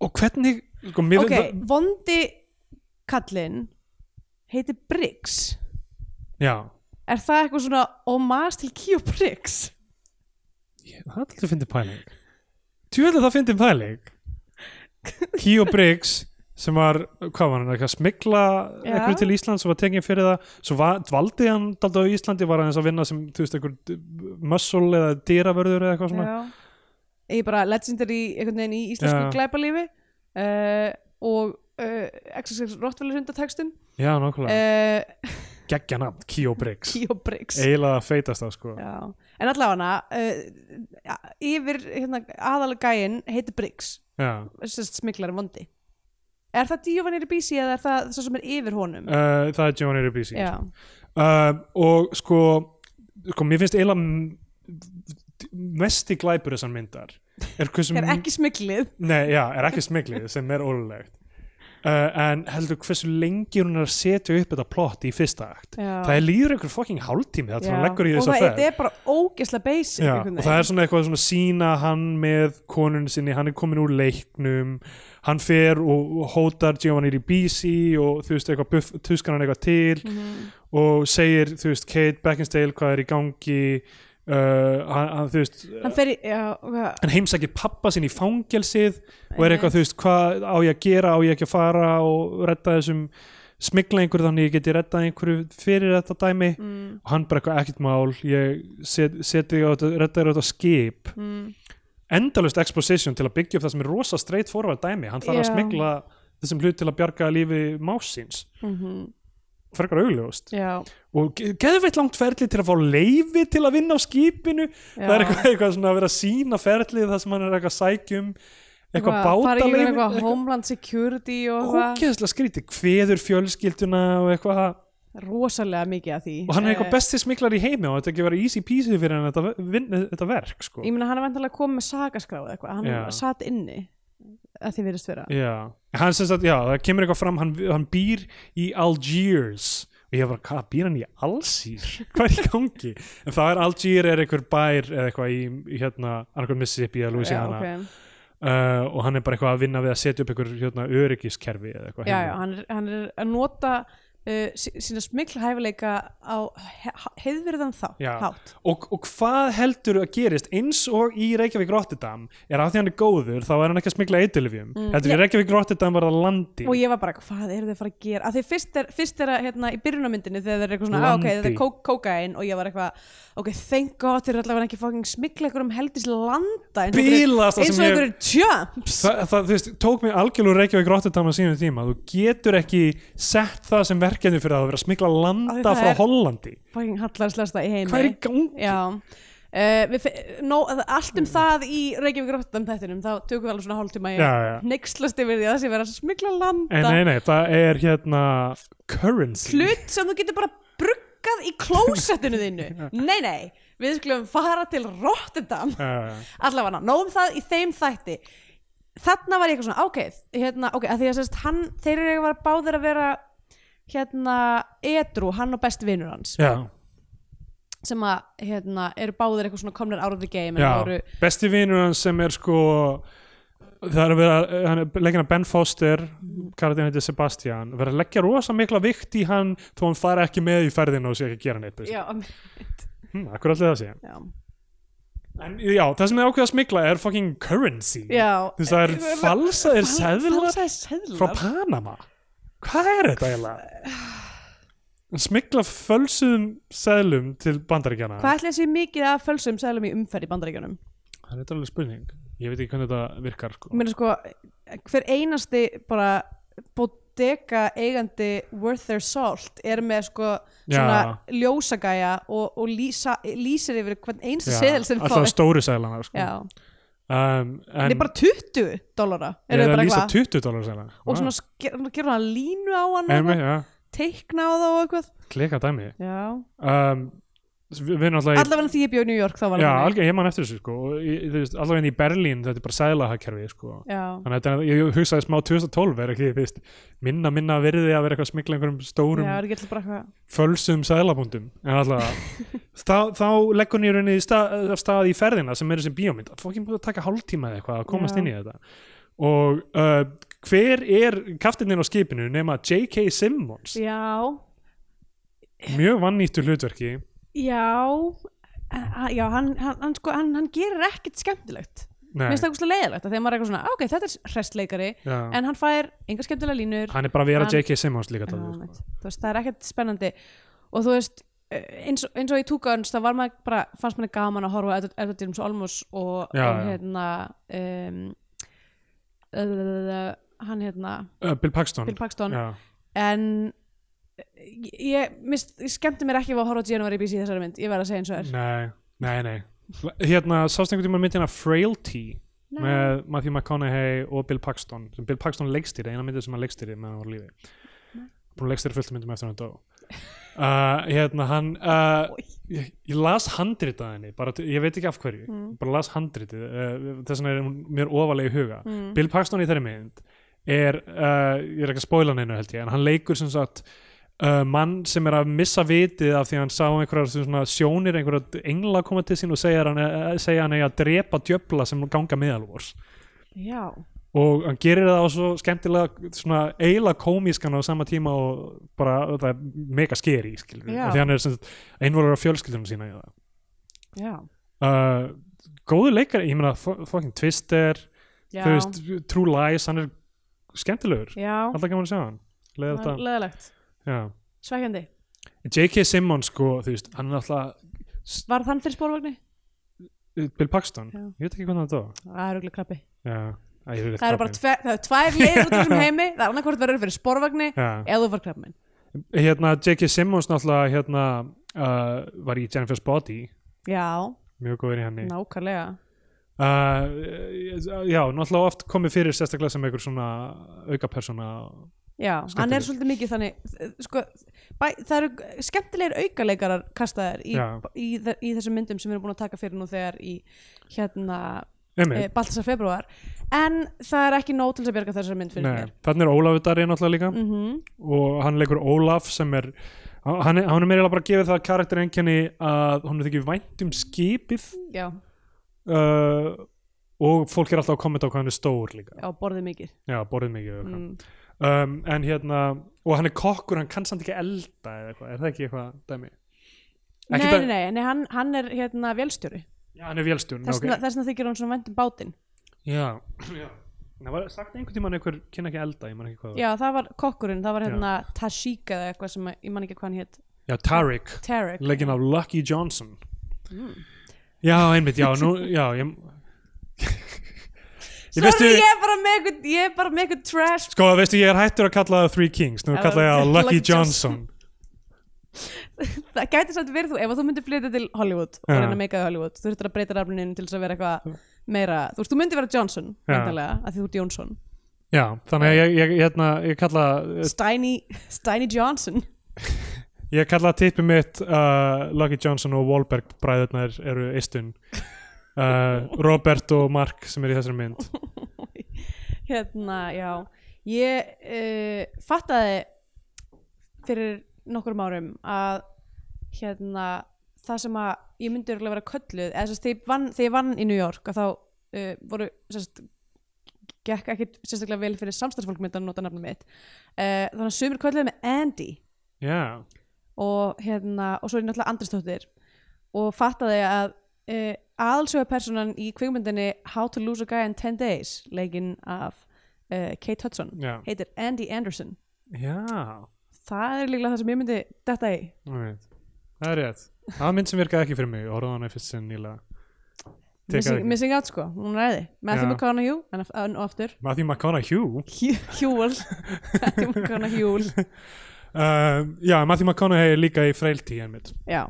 Og hvernig sko, mér, Ok, það, vondi kallinn heitir Briggs já, Er það eitthvað svona homage til Kio Briggs? það er alltaf fyndið pæling. Tjóðlega það fyndið pæling Kio Briggs sem var, hvað var hann, eitthvað smikla Já. eitthvað til Íslands og var tekinn fyrir það. Svo var, dvaldi hann daldið á Íslandi var hann að vinna sem, þú veist, einhver muscle eða dýravörður eða eitthvað svona. Já. Ég bara legendary einhvern veginn í íslensku Já. glæpalífi uh, og uh, XXX Rottweiler hundatextum já, nákvæmlega, uh, geggja nafn, Kio Briggs. Kio Briggs. Eiginlega feitast það sko. Já. En allavega uh, yfir hérna, aðalega gæinn heitir já. sérst smiklari vondi. Er það Giovanni Ribisi eða er það það sem er yfir honum? Uh, það er Giovanni Ribisi. Uh, og sko, sko mér finnst eiginlega m- mesti glæpur þessar myndar er, er ekki smiklið Nei, já, er ekki smiklið sem er ólulegt uh, en heldur hversu lengi hún er að setja upp þetta plott í fyrsta akt. Já. það er líður einhver fucking hálftími það leggur í og þessa það, ferð. þetta er bara ógesla basic Já, og það er svona eitthvað svona sína hann með konun sinni, hann er komin úr leiknum hann fer og og hótar Giovanni Ribisi og þú veist eitthvað buff, tuskar hann eitthvað til Mhm. og segir, þú veist, Kate Beckinsale hvað er í gangi uh, hann, hann, veist hann fer í já, hann heimsækir pappa sinn í fangelsið og er eitthvað, þú veist, hvað á ég að gera á ég ekki að fara og redda þessum smigla einhverju þannig ég geti reddað einhverju fyrir þetta dæmi. Mm, og hann bara eitthvað ekkert mál ég set, seti á þetta, redda þér á þetta skip. Mm, endalust exposition til að byggja upp það sem er rosa straight forward dæmi, hann þarf að Já. smigla þessum hlut til að bjarga lífi másins mhm, frekar augljóst. Já, og ge- geðveitt langt ferli til að fá leifi til að vinna á skipinu. Það er já. eitthvað, eitthvað svona að vera sína ferlið það sem hann er eitthvað að sækjum eitthvað bátaleifi eitthvað homeland security og ógeðslega skríti, kveður fjölskylduna og eitthvað. Rosalega mikið af því. Og hann er eitthvað Eh, besti smiklar í heimi og þetta ekki vera easy peasy fyrir hann þetta, þetta verk sko. ég meina hann er vantilega komið með eitthvað, hann Já. satt inni að því virðist vera. Já, hann sagt, já, það kemur eitthvað fram hann, hann býr í Algiers. Og ég bara, hvað, býr hann í Alsýr hvað er í gangi? En það er Algier er einhver bær eða eitthvað í, í hérna, annarkvæm Mississippi eða Louisiana. Já, ok. uh, og hann er bara eitthvað að vinna við að setja upp einhver hérna, öryggiskerfi eða eitthvað já, heima. já, hann er, hann er að nota uh, sí- sína smikla hæfileika á he heiðvirðan þá, og, og hvað heldur að gerist eins og í Reykjavík Rotterdam? Er að því hann er góður þá er hann ekki að smikla eitilifjum mm. heldur Ég- í Reykjavík Rotterdam var það landi og ég var bara, hvað eru þið að fara að gera? Af því fyrst er, fyrst er að, hérna, í byrjunarmyndinni þegar þeir eru eitthvað svona, ah, ok, þetta er kó kókain og ég var eitthvað, ok, thank god þeir eru allavega ekki fucking smikla ykkur um heldis landa sem eins og ég- einhverjir jumps Þa, það þú veist, tók mig algjörlega Tíma, verkefni fyrir að vera smikla landa frá Hollandi. hvað er í gangi? Uh, við, fe- nó, allt um það í Reykjavík Róttam þættinum þá tökum við alveg svona Já, að já. neykslast yfir því að það sé vera smikla landa. En nei, nei, það er hérna currency. Hlut sem þú getur bara bruggað í klósettinu þínu. Nei, nei, við skulum fara til já. allavega, nóðum það í þeim þætti. Þarna var ég eitthvað svona, ok, hérna, ok, að því að sérst, hann, þeir eru var báðir að vera hérna, edru, hann og besti vinur hans. Já, sem að, hérna, eru báðir eitthvað svona komnir out of the game en já. voru, besti vinur hans sem er sko það er að vera, hann er leikina Ben Foster karatinn heitir Sebastian verið að leggja rosa mikla vikt í hann þó hann fari ekki með í ferðinu og sé ekki að gera neitt já, hm, akkur allir það sé. Já. En já, það sem er ákveð að smikla er fucking currency. Já. Þú veist, það er falsaðir seðlar Falsaðir seðlar. frá Panama hvað er þetta eiginlega smikla fölsuðum seðlum til bandaríkjana Hvað ætli að sé mikið af fölsum seðlum í umferð í bandaríkjunum? það er alveg spurning ég veit ekki hvernig þetta virkar sko. Ég meina sko, hver einasti bara bodega eigandi worth their salt er með sko svona Já. ljósagæja og, og lýsa, lýsir yfir hvern einsta Já, seðl sem alltaf stóru seðlana sko. Já, um, en en bara 20 dólara er það bara eitthvað? 20 dólar seðla og svona gerur hann línu á hann teikna á það og eitthvað? Klika dæmi Já, um, allavega því ég bjóð í New York þá var Já, alveg, ég man eftir þessu sko allavega í Berlín þetta er bara sæðlahagkerfi sko. Já, þannig að þetta er- ég hugsaði smá 2012 er ekki, veist, minna minna virði að vera eitthvað að smikla einhverjum já, stórum er ekki eitthvað fölsum sæðlabúndum en alltaf þá, þá leggur nýr henni stað, af stað í ferðina sem er þessi bíómynd. Að fókin búið að taka hálftíma eða eitthvað að komast Já. inn í þetta. Og uh, hver er kaftininn á skipinu nema J.K. Simmons? Já, mjög vannýttu hlutverki Já, eh, já hann, hann, hann, sko, hann, hann gerir ekkert skemmtilegt Nei, Mér finnst það eitthvað leiðilegt að þegar maður er eitthvað svona "Ah, ok, þetta er hrestleikari já. en hann fær enga skemmtilega línur hann er bara að vera hann- J.K. Simmons líka Já, einmitt. sko. þú veist, það er ekkert spennandi og þú veist eh, eins, og- eins og í Two Guns þá var maður bara, fannst maður gaman að horfa á Edward- Edward James Olmos og, Já, og já. hérna um, uh, hann hérna uh, Bill Paxton, Bill Paxton Já. en ég, mist, ég skemmti mér ekki að horfa á January BC þessari mynd, ég verð að segja eins og er. Nei, nei, nei. Hérna, sást einhvern tíma myndina Frailty Nei. með Matthew McConaughey og Bill Paxton sem Bill Paxton leikstýri, eina myndið sem hann leikstýri meðan hann var lífi. Búin leikstýri fullt myndum eftir hann dó. Uh, hérna hann uh, ég, ég las handritið að henni bara, ég veit ekki af hverju, Mm. bara las handritið uh, þess vegna er hún mér ofalega í huga. Mm. Bill Paxton í þeirri mynd er, uh, ég er ekki að spoila neinu held ég, en hann leikur sem sagt uh, mann sem er að missa vitið af því að hann sá einhverjar svona sjónir einhverjar engla koma til sín og segja hann, uh, segja hann að drepa djöfla sem ganga meðalvors Já, og hann gerir það á svo skemmtilega svona eiginlega komískan á sama tíma og bara það er mega skeri því hann er einvolur á fjölskyldunum sína í það. Já, uh, góður leikari, ég meina fu- fucking Twister, veist True Lies, hann er skemmtilegur. Alltaf gaman að sjá hann. Leðilegt Já. Svekkjandi J.K. Simmons sko, þú veist, hann er alltaf Var þann fyrir spórvagni? Bill Paxton, Já. ég veit ekki hvernig þetta var Það er auðvitað krabbi Já, Það eru ekki bara tve, það er tvær leiðir út af þessum heimi Það er annarkvort verður fyrir spórvagni Já. eða þú fær krabbi Hérna, J.K. Simmons náttúrulega hérna, uh, var í Jennifer's Body Já, mjög góður í henni nákvæmlega uh, Já, náttúrulega oft komið fyrir sérstaklega sem einhver svona auka persóna Já, hann Skemmtilegur. er svolítið mikið þannig sko, bæ, það eru skemmtilegir aukaleikarar kastaðir í, í, í, þessum myndum sem við erum búin að taka fyrir nú þegar í hérna e, Baltasar februar en það er ekki nóg til þess að bjarga þessar mynd fyrir mér. þannig er Ólafur Darri náttúrulega líka. Mm og hann leikur Ólaf sem er hann, hann er meira bara að gefa það karakter einkenni að hún er þykir vænt um skipið. Já, uh, og fólk er alltaf að kommenta á hvað hann er stór líka. Já, borðið mikið. Já, borðið mikið mm. Um, en hérna, og hann er kokkur hann kann samt ekki elda eða eitthvað er það ekki eitthvað dæmi? Nei, nei, nei, nei, hann, hann er hérna vélstjóri. Já, hann er vélstjón Þess okay. vegna þykir hann svona vendum bátinn. Já, já. Það var sagt einhvern tímann einhver kynna ekki elda, ég man ekki hvað. Já, það var kokkurinn, það var hérna Tashika eða eitthvað sem ég man ekki hvað hann hétt Já, Tariq, Tarek leggin af Lucky Johnson. Mm. Já, einmitt, já, nú, já, Ég Sorry, veistu, ég er bara með eitthvað ég er bara með eitthvað trash sko, veistu, ég er hættur að kalla það Three Kings, nú kalla ég það Lucky Johnson. Það gæti samt verið þú, ef að þú myndir flytja til Hollywood og reyna að meika í Hollywood, þú þurftir að breyta raflinin til þess að vera eitthvað meira, þú veist, þú myndir vera Johnson Já. vantarlega, af því þú ert Jónsson. Já, þannig að ég, ég, hérna, ég kalla Steiny, Steiny Johnson. Ég kalla tippi mitt uh, Lucky Johnson og Wahlberg bræðurnar eru eistun uh, Robert og Mark sem er í þessari mynd. Hérna, já. Ég uh, fattaði fyrir nokkrum árum að hérna það sem að ég myndi örugglega vera kölluð eða þess að þegar ég vann, í New York að þá uh, voru sérst, gekk ekkit sérstaklega vel fyrir samstarfsfólk mitt að nota nafnum mitt. Uh, þannig að sumir kölluðu með Andy. Já, og hérna og svo er ég náttúrulega Andrisdóttir og fattaði að uh, aðalsöga personan í kvikmyndinni How to Lose a Guy in 10 Days leikinn af uh, Kate Hudson já, heitir Andy Anderson. Já. Það er líklega það sem ég myndi detta í. Alright. Það er rétt. Það var mynd sem virkaði ekki fyrir mig. Hana í fyrst sinn Tekaði missing, missing out sko, hún er æði. Matthew Já. McConaughey en af- en aftur. Matthew McConaughey. Hjúl Matthew McConaughey. Uh, Já, Matthew McConaughey er líka í freiltí einmitt. Já,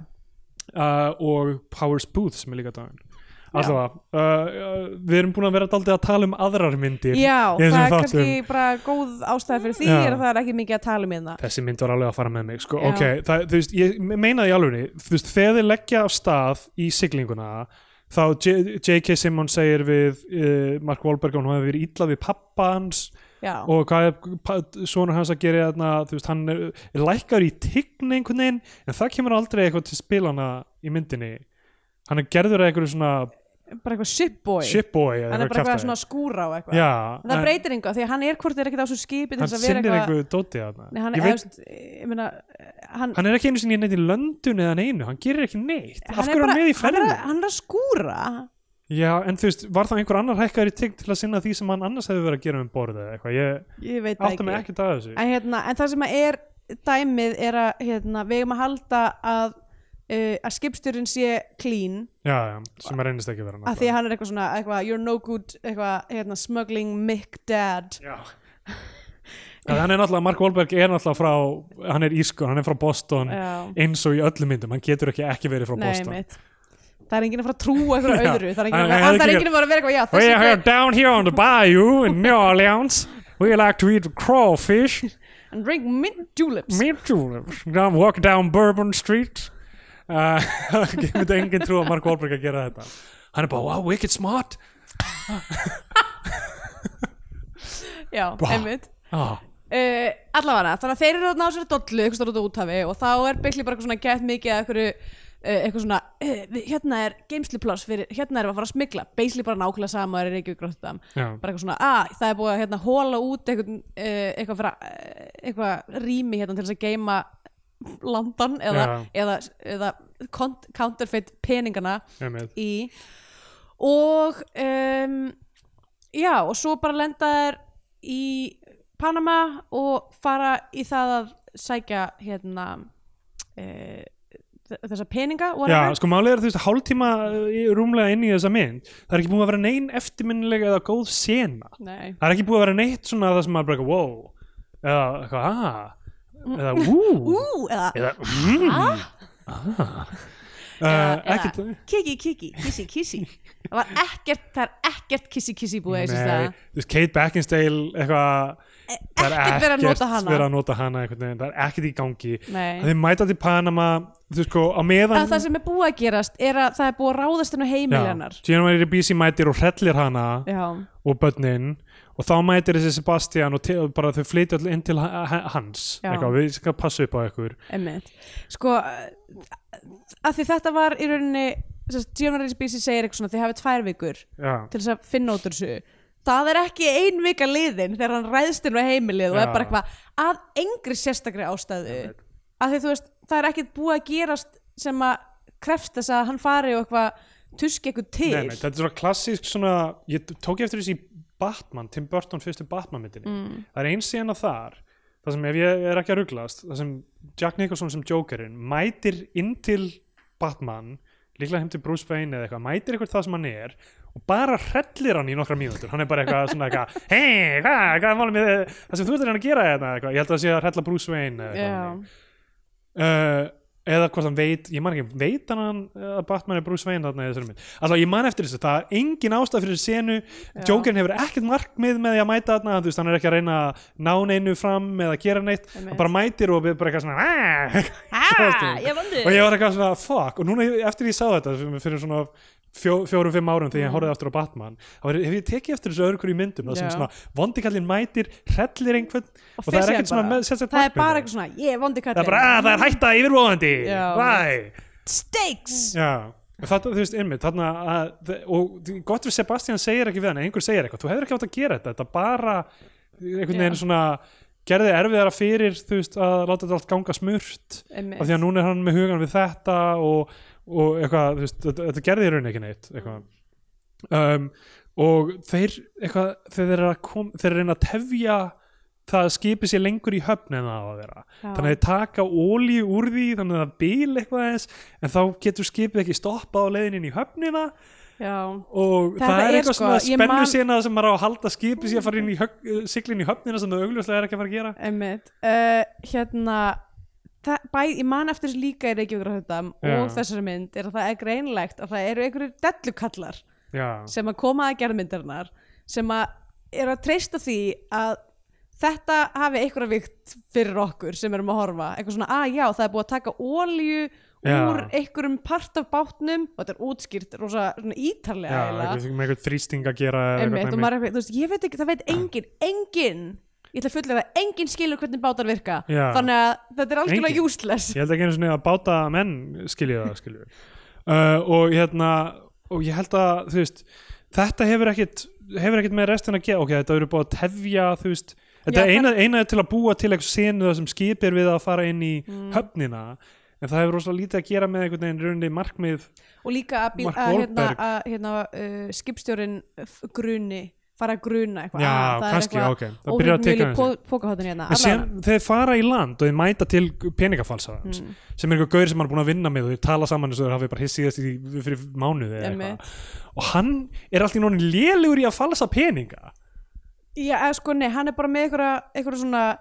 uh, og Powers Booth sem er líka daginn Allavega, uh, uh, við erum búin að vera daldið að tala um aðrar myndir já það er kannski bara góð ástæða fyrir því er að það er ekki mikið að tala um hérna Þessi mynd var alveg að fara með mig sko. Já. Ok, það, þú veist, ég meinaði alveg þú veist, þegar þið leggja af stað í siglinguna þá J.K. Simmons segir við uh, Mark Wahlberg að hún hefði verið illa við pappa hans já, og hvað er svona hans að gera þú veist, hann er, er lækkar í tign einhvern veginn, en það kemur aldrei eitthvað til spilana í myndinni. Hann er gerður að einhverju svona bara eitthvað shipboy. Shipboy hann er bara eitthvað eitthvað svona skúra á eitthvað. Já, en það breytir einhvað því að hann er hvort er ekkert á svo skipi hann að sinnir eitthvað einhverju dóti Nei, hann, veit, veist, meina, hann, hann er ekki einu sinni neitt í löndun eða neinu, hann gerir ekki neitt. Af hann hverju er hann með í hann er, ferðinu að- hann er að skúra já, en þú veist, var það einhver annar hækkaður í tign til að sinna því sem hann annars hefði verið að gera um borðið eða eitthvað, ég ég veit það átta mig ekkert að þessu. En, hérna, en það sem að er dæmið er að hérna, við eigum að halda að uh, að skipstjórinn sé clean. Já, já, sem að reynist ekki að vera að því að hann er eitthvað svona eitthvað, you're no good eitthvað, hérna, smuggling Mick dad. Já. Já, hann er náttúrulega, Mark Wahlberg er náttúrulega frá hann er ískur, hann er frá Boston Já. eins og í öllum myndum, hann getur ekki ekki verið frá Nei, Boston. mitt það er enginn að fara að trúa eitthvað öðru það er enginn að, að, það enginn að vera að vera eitthvað já, We are gæ- down here on the bayou in New Orleans. We like to eat crawfish and drink mint juleps. Mint tulips I'm walking down Bourbon Street. Uh, ég myndi enginn trú að Mark Wahlberg að gera þetta. Hann er bara, wow, wicked smart. Já, einmitt. Ah, uh, allavega þannig að þeir eru að ná sér dollu eitthvað stóra út á úthafi og þá er byggli bara eitthvað svona gett mikið að eitthvað, eitthvað svona við, hérna er geimslipláss fyrir hérna erum við að fara að smigla basically bara nákvæmlega sama er Reykjavík já, bara eitthvað svona að það er búið að hérna hóla út eitthvað, uh, eitthvað, fyrir, eitthvað rými hérna til þess að geima landan eða, eða, eða counterfeit peningana í. Og um, já og svo bara lenda þær í Panama og fara í það að sækja hérna uh, þessa peninga Já, sko málið er þú veist hálftíma uh, rúmlega inn í þessa mynd það er ekki búið að vera nein eftirminnilega eða góð sena. Nei. það er ekki búið að vera neitt svona það sem maður bara wow. Eða eitthvað, ah. Eða, ú, Ú, eða mm. Ah. Uh, kiki, kiki, kissi, kissi það var ekkert, það er ekkert kissi, kissi búið Nei, Kate Beckinsale eitthvað það er ekkert verið að nota hana. það er ekkert í gangi. Nei. að þið mæta til Panama sko, á meðan að það sem er búið að gerast er að það er búið að ráðast hennu heimiljarnar síðan var Ribisi mætir og hrellir hana já, og börnin og þá mætir þessi Sebastian og, og bara þau flytja allir inn til ha- ha- hans. Eitthvað, við skal passa upp á ykkur. Emmitt sko að því þetta var í rauninni Giovanni Ribisi segir eitthvað svona þið hafið tvær vikur já, til þess að finna út úr þessu það er ekki ein vika liðin þegar hann ræðst inn á heimilið og Já. er bara eitthvað að engri sérstakri ástæðu að því þú veist, það er ekkit búið að gerast sem að krefst þess að hann fari og eitthvað tuski eitthvað til nei, nei, þetta er svona klassísk svona, ég tók eftir þessi Batman, Tim Burton fyrstu Batman myndinni mm. það er eins sena þar það sem ef ég er ekki að rugglast það sem Jack Nicholson sem Jokerinn mætir inn til Batman líklega heim til Bruce Wayne eða eitthvað mætir eitthvað það sem hann er og bara hrellir hann í nokkra mínútur. Hann er bara eitthvað svona eitthvað hei, hvað, hvað er málum með það sem þú ert að reyna að gera þetta eitthvað. ég held að það sé að hrella Bruce Wayne Já. þannig. uh, eða hvort hann veit ég man ekki, veit hann að Batman er Bruce Wayne þarna í þessari mynd? Alltaf ég man eftir þessu, það er engin ástæð fyrir senu. Jokerinn hefur ekkert markmið með því að mæta þarna, þú veist, hann er ekki að reyna að ná neinu fram eða gera neitt. Hann bara mætir og bara eitthvað svona "Ah!" ah, ég vandi og ég var eitthvað svona fuck. Og núna eftir ég sá þetta fyrir svona fjó, fjórum, fimm árum þegar ég horfði aftur á Batman þá hef ég tekið eftir þessu öðru hverju í myndum það sem svona vondikallin mætir hrellir einhvern Og og, það er ekkert svona það er markmið. bara eitthvað svona, ég er vondi það er bara, að það er hætta yfirvóðandi stakes! Þetta, þú veist, einmitt þarna að, og gott við Sebastian segir ekki við hann, einhver segir eitthvað, þú hefur ekki átt að gera þetta þetta bara einhvern veginn svona gerði erfiðara fyrir, þú veist, að láta þetta allt ganga smurt, af því að núna er hann með hugan við þetta og, og eitthvað, veist, þetta, þetta gerði í rauninni ekki neitt eitthvað. Um, og þeir eitthvað, þeir eru að kom, þeir eru að tefja það að skipi sér lengur í höfn en það á að vera. Þannig að þeir taka ólíu úr því þannig að það bíl eitthvað eins en þá getur skipið ekki stoppað á leiðin inn í höfnina. Já, og Þetta það er er eitthvað sko, svona spennu man- sena sem maður á að halda skipið sér að fara inn í högg, siglin í höfnina sem það augljóslega er ekki að fara að gera. Einmitt. Uh, hérna það, bæ, ég man eftir þessu líka í Já. og þessari mynd er að það er greinlegt að það eru einhverjir dellukallar já, sem að koma að gerðmyndarinnar sem að er að treysta því að þetta hafi einhverja vikt fyrir okkur sem erum að horfa. Eitthvað svona, að já, það er búið að taka ólíu Já. úr einhverjum part af bátnum. Og þetta er útskýrt rosa ítarlega já eitthvað, með eitthvað þrýsting að gera Einmitt, eitthvað eitthvað, veist, ég veit ekki, það veit engin engin, ég ætla að fullera að engin skilur hvernig bátar virka, Já. þannig að þetta er algjörlega Enginn. useless ég held ekki einu svona að báta menn skilja það skilju uh, og hérna og ég held að þú veist þetta hefur ekkit hefur ekkit með restin að gera ok, þetta eru búið að tefja þú veist þetta Já, er eina, eina er til að búa til eitthvað senu það sem skipir við að fara inn í Mm. höfnina en það hefur rosalega lítið að gera með einhvern veginn rauninni markmið og líka að, bíl, að, hérna, að hérna, uh, skipstjórin gruni fara að gruna eitthvað. Já, ah, það er kannski, eitthvað ok. Það byrjar að teka þessi pókahóttin hérna. En sem þeir fara í land og þeir mæta til peningafalsa Mm. sem er eitthvað gaur sem hann er búin að vinna með og þeir tala saman eins og þeir hafi bara hissíðast í fyrir mánuði eða eitthvað. Og hann er alltaf núna lélugur í að falsa peninga. Já, eða sko, nei, hann er bara með einhverja, einhverja svona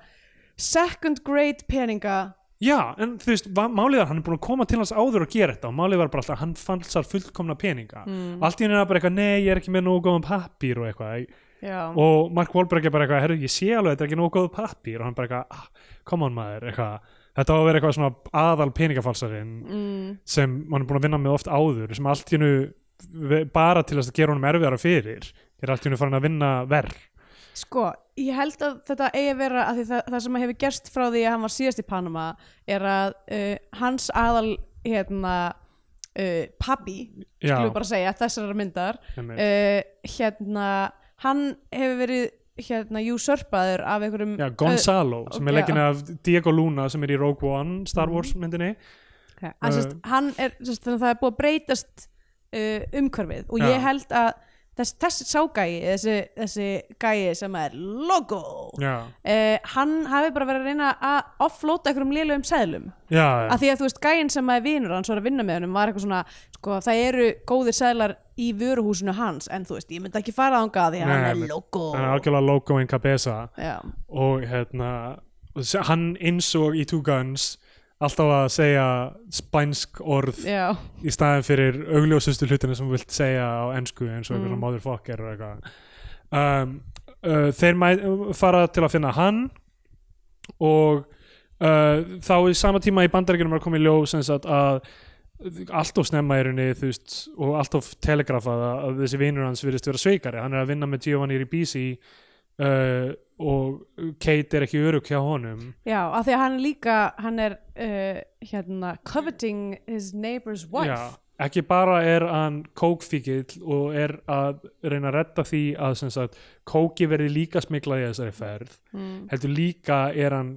second grade peninga Já, en þú veist, málið er hann er búin að koma til hans áður og gera þetta og málið var bara alltaf að hann falsar fullkomna peninga. Mm. allt í henni er bara eitthvað, nei, ég er ekki með nógu góðan pappír og eitthvað. Já, og Mark Wahlberg er bara eitthvað, herru, ég sé alveg þetta er ekki nógu góð pappír. Og hann bara eitthvað, ah, come on maður eitthvað, þetta á að vera eitthvað svona aðal peningafalsarinn mm, sem hann er búin að vinna með oft áður sem allt í hennu bara til að gera honum erfiðara fyrir er allt í hennu farin að vinna verð sko, ég held að þetta eigi að vera að það, það sem hefur gerst frá því að hann var síðast í Panama er að uh, hans aðal hérna uh, pabbi, við bara segja þessar myndar uh, hérna hann hefur verið hérna usurpaður af einhverjum Já, Gonzalo, sem ok, er leggin af Diego Luna sem er í Rogue One, Star Wars myndinni. Okay. uh, sest, hann er, sest, að það er búið að breytast uh, umhverfið. Og Já. ég held að þess, þessi ságægi, þessi, þessi gæi sem er logo. Uh, hann hafi bara verið að reyna að offlóta einhverjum lélugum seðlum. Já, að því að þú veist gæin sem er vinur hans var að vinna með hennum var eitthvað svona sko, það eru góðir seðlar í vöruhúsinu hans en þú veist, ég myndi ekki fara ánga því að hann er logo. Hann er algjörlega logo in cabeza. Já, og hérna hann eins og í Two Guns alltaf að segja spænsk orð já, í staðin fyrir augljósustu hlutinu sem þú vilt segja á ensku eins og Mm. einhverjum motherfucker og eitthvað. Um, uh, þeir mæ, fara til að finna hann og uh, þá í sama tíma í bandaríkjunum er komið ljós sem sagt að allt of snemma rauninni þú veist og allt of telegrafað að, að þessi vinur hans virðist vera sveikari, hann er að vinna með Giovanni Ribisi uh, og Kate er ekki örug hjá honum. Já, að því að hann líka hann er uh, hérna coveting his neighbor's wife. Já, ekki bara er hann kókfíkill og er að reyna að redda því að sem sagt, kóki verði líka smiklað í þessari ferð mm. heldur líka er hann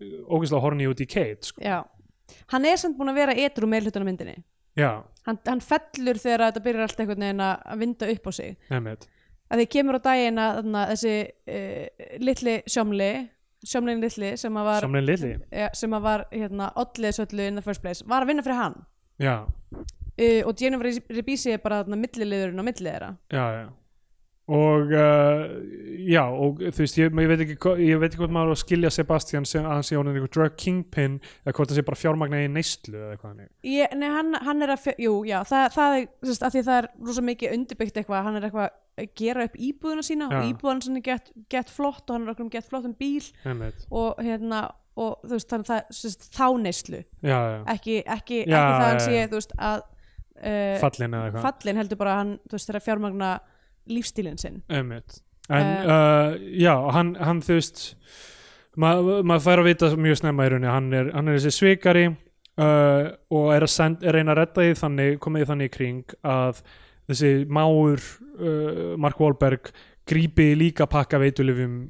ógeðslega horni út í Kate sko. já. Hann er samt búin að vera etru með hlutunum myndinni. Já, hann, hann fellur þegar þetta byrjar allt einhvern veginn að vinda upp á sig. Nefnit að því kemur á daginn að þarna, þessi uh, litli sjómli sjómlin litli sem að var samlega lili ja, sem að var hérna oddliðs öllu in the first place var að vinna fyrir hann. Já, uh, og Jennifer Ribisi er bara þarna milliliðurinn á milli þeirra. Já, já og uh, já og þú veist, ég, ég veit ekki ég veit ekki hvort maður skilja Sebastian sem að hann sé honum einhver drug kingpin eða hvort það sé bara fjármagna í neyslu eða eitthvað Ég, nei, hann, hann er að, fjö- jú, já, það, það er, veist, að því það er rosa mikið undirbyggt eitthvað, hann er eitthvað að gera upp íbúðuna sína Já. og íbúðan sinni gett, gett flott og hann er okkur um gett flott um bíl nefnit, og hérna, og þú veist, þannig það, veist, þá neyslu, já, já, ekki, ekki, ekki það hann sé, þú veist, að uh, fallin eða eitthvað. fallin heldur bara hann, þú veist, þeirra fjármagna lífstílinn sinn. Einmitt. En uh, já, hann, hann þú veist maður ma fær að vita mjög snemma í rauninni hann er, hann er þessi svikari uh, og er að, send, er að reyna að redda því þannig komið því þannig í kring að þessi máur uh, Mark Wahlberg grípi líka pakka veitulifum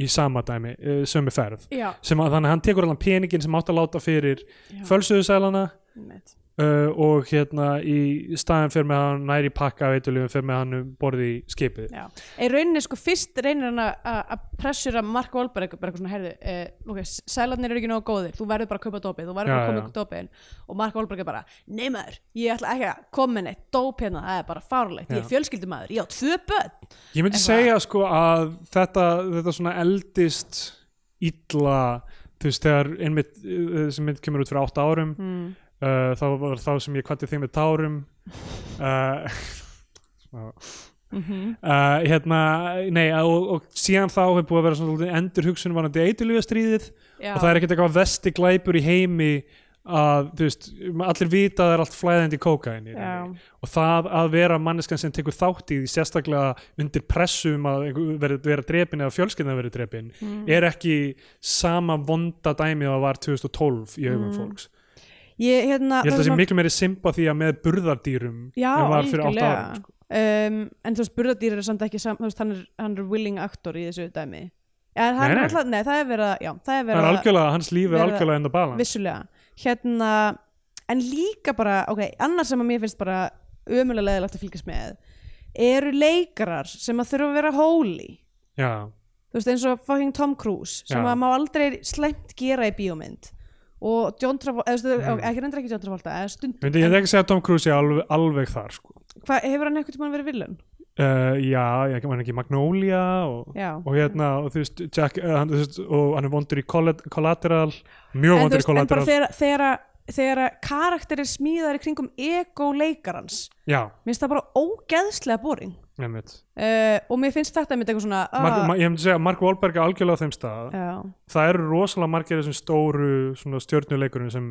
í sama dæmi, sömu ferð sem að þannig að hann tekur allan peningin sem átt að láta fyrir fölsuðusælana. Uh, og hérna í staðin fyrir með hann næri pakka veitulifum fyrir með hann um borði í skipið. Já, í rauninni sko fyrst reynir hann að- pressura Mark Wahlberg bara eitthvað svona, herðu, uh, ok, sælarnir eru ekki nógu góðir, þú verður bara að kaupa dópið, þú verður bara að koma ykkur dópið og Mark Wahlberg er bara, nei maður, ég ætla ekki að koma með neitt dóp hérna, það er bara fárlegt, ég er fjölskyldumæður, ég á tvö börn, Ég myndi segja sko að þetta, þetta svona eldist illa þú veist þegar einmitt uh, þessi mynd kemur út fyrir átta árum mm. Uh, þá var þá sem ég kvatti þig með tárum. Uh, mm uh, hérna, nei og, og síðan þá hefur búið að vera svona endur hugsun varandi eitulífa stríðið já, og það er ekkert eitthvað vesti glæpur í heimi að þú veist, allir vita að það er allt flæðandi kókain og það að vera manneskan sem tekur þátt í því sérstaklega undir pressum að einhver vera, vera drepin eða fjölskyldan vera drepin mm. er ekki sama vonda dæmi að var 2012 í augum Mm. fólks ég, hérna, ég held að það sé miklu meiri sympatía með burðardýrum Já, en var fyrir 8 algjörlega. árum sko. um, en þú veist, burðardýr er samt ekki sam, veist, hann, er, hann er willing actor í þessu dæmi það, Nei, er nei. alltaf, nei, það er verið að, já, það er verið er að algjörlega, hans líf er algjörlega enda balans vissulega hérna, en líka bara ok, annars sem að mér finnst bara ömulega leðilegt að fylgjast með eru leikarar sem að þurfa að vera holy já, þú veist eins og fucking Tom Cruise sem Já. að má aldrei slæmt gera í bíómynd og John Travolta, mm. Ekki reyndir ekki John Travolta eða stundum, myndi ég ekki segja að Tom Cruise alveg, alveg þar sko. hvað, hefur hann eitthvað tímann verið villan? uh, já, ég var ekki Magnolia og, og hérna og þú veist, Jack, uh, hann, þú veist, og hann er vondur í Collat- Collateral mjög vondur í veist, en bara Collateral þegar, þegar, þegar karakterir smíðar í kringum ego leikarans. Já, minnst það bara ógeðslega boring. Uh, og mér finnst þetta með eitthvað svona Mark, ah, ma, ég myndi segja að Mark Wahlberg er algjörlega á þeim stað. Já, það eru rosalega margir þessum stóru svona stjörnuleikurinn sem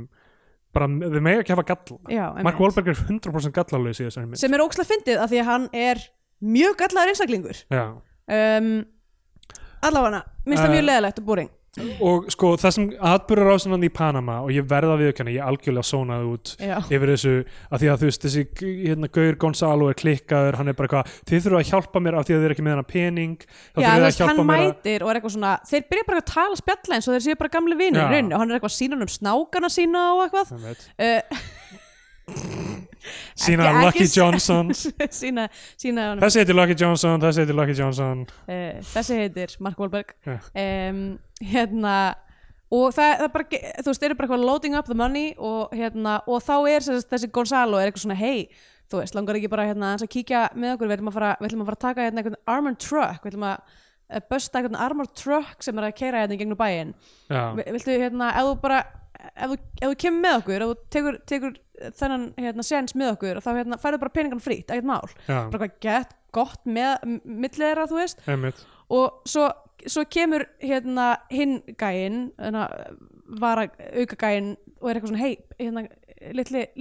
bara, við mega ekki hafa galla. Já, Mark einmitt. Wahlberg er 100% gallalös í þessari mynd. Sem er ókslega fyndið af því að hann er mjög gallaður einstaklingur. Um, allavega, minnst það Eh, mjög leðilegt og boring og sko það sem atbyrður ásinnan í Panama og ég verða við ekki ég algjörlega sónaði út já, yfir þessu að því að þú veist þessi hérna, Gaur Gonzalo er klikkaður hann er bara eitthvað, þið þurfa að hjálpa mér af því að þið er ekki með hana pening þá þurfa þið að hann hjálpa mér að mætir og er eitthvað svona þeir byrja bara að tala spjalla eins og þeir séu bara gamli rauninni og hann er eitthvað sínan um snákana sína og eitthvað. Uh, sína Lucky Johnson sína, sína honum, þessi heitir Lucky Johnson, þessi heitir Lucky Johnson. Uh, þessi heitir Mark Wahlberg. Já. um, hérna og það, það bara, þú veist, þeir eru bara eitthvað loading up the money og hérna og þá er þessi, þessi Gonzalo er eitthvað svona hei, þú veist, langar ekki bara hérna að kíkja með okkur, við ætlum að fara, ætlum að fara að taka hérna einhvern armored truck, við ætlum að busta einhvern armored truck sem er að keira hérna í gegnum Vi- viltu hérna ef þú bara, ef þú kemur með okkur ef þú tekur, tekur þennan hérna séns með okkur, þá hérna færðu bara peningan frýtt, ekkert mál, já, bara hvað gett gott með, millið þeirra, þú veist. Einmitt. Og svo, svo kemur hérna hinn gæinn hérna, var auka gæinn og er eitthvað svona hei, hérna,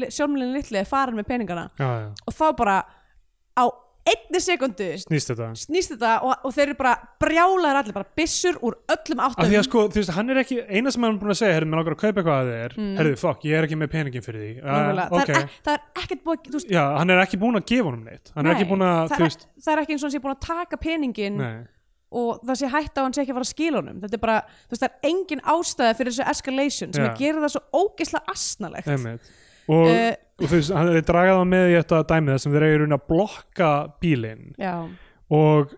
sjálfmælinn litli er farin með peningana. Já, já, og þá bara á einni sekundu snýst þetta? snýst þetta og, og þeir eru bara brjálaðir allir, bara byssur úr öllum af áttum því að sko, þú veist, hann er ekki eina sem hann er búin að segja, herrðu, mér langar að kaupa eitthvað að þér. Mm. herrðu, fokk, ég er ekki með peningin fyrir því. Uh, það, er, ek- það er ekkert þú veist, já, hann er ekki búin að gefa honum neitt. Hann er ekki nei, búin að, þú er, veist það er ekki eins og hann sé búin að taka peningin nei, og það sé hægt á að hann sé ekki að fara að skila honum. Þetta er bara, þú veist, það er engin og, og þú veist, hann er dragað það með í þetta dæmið þar sem þeir eru að blokka bílinn. Og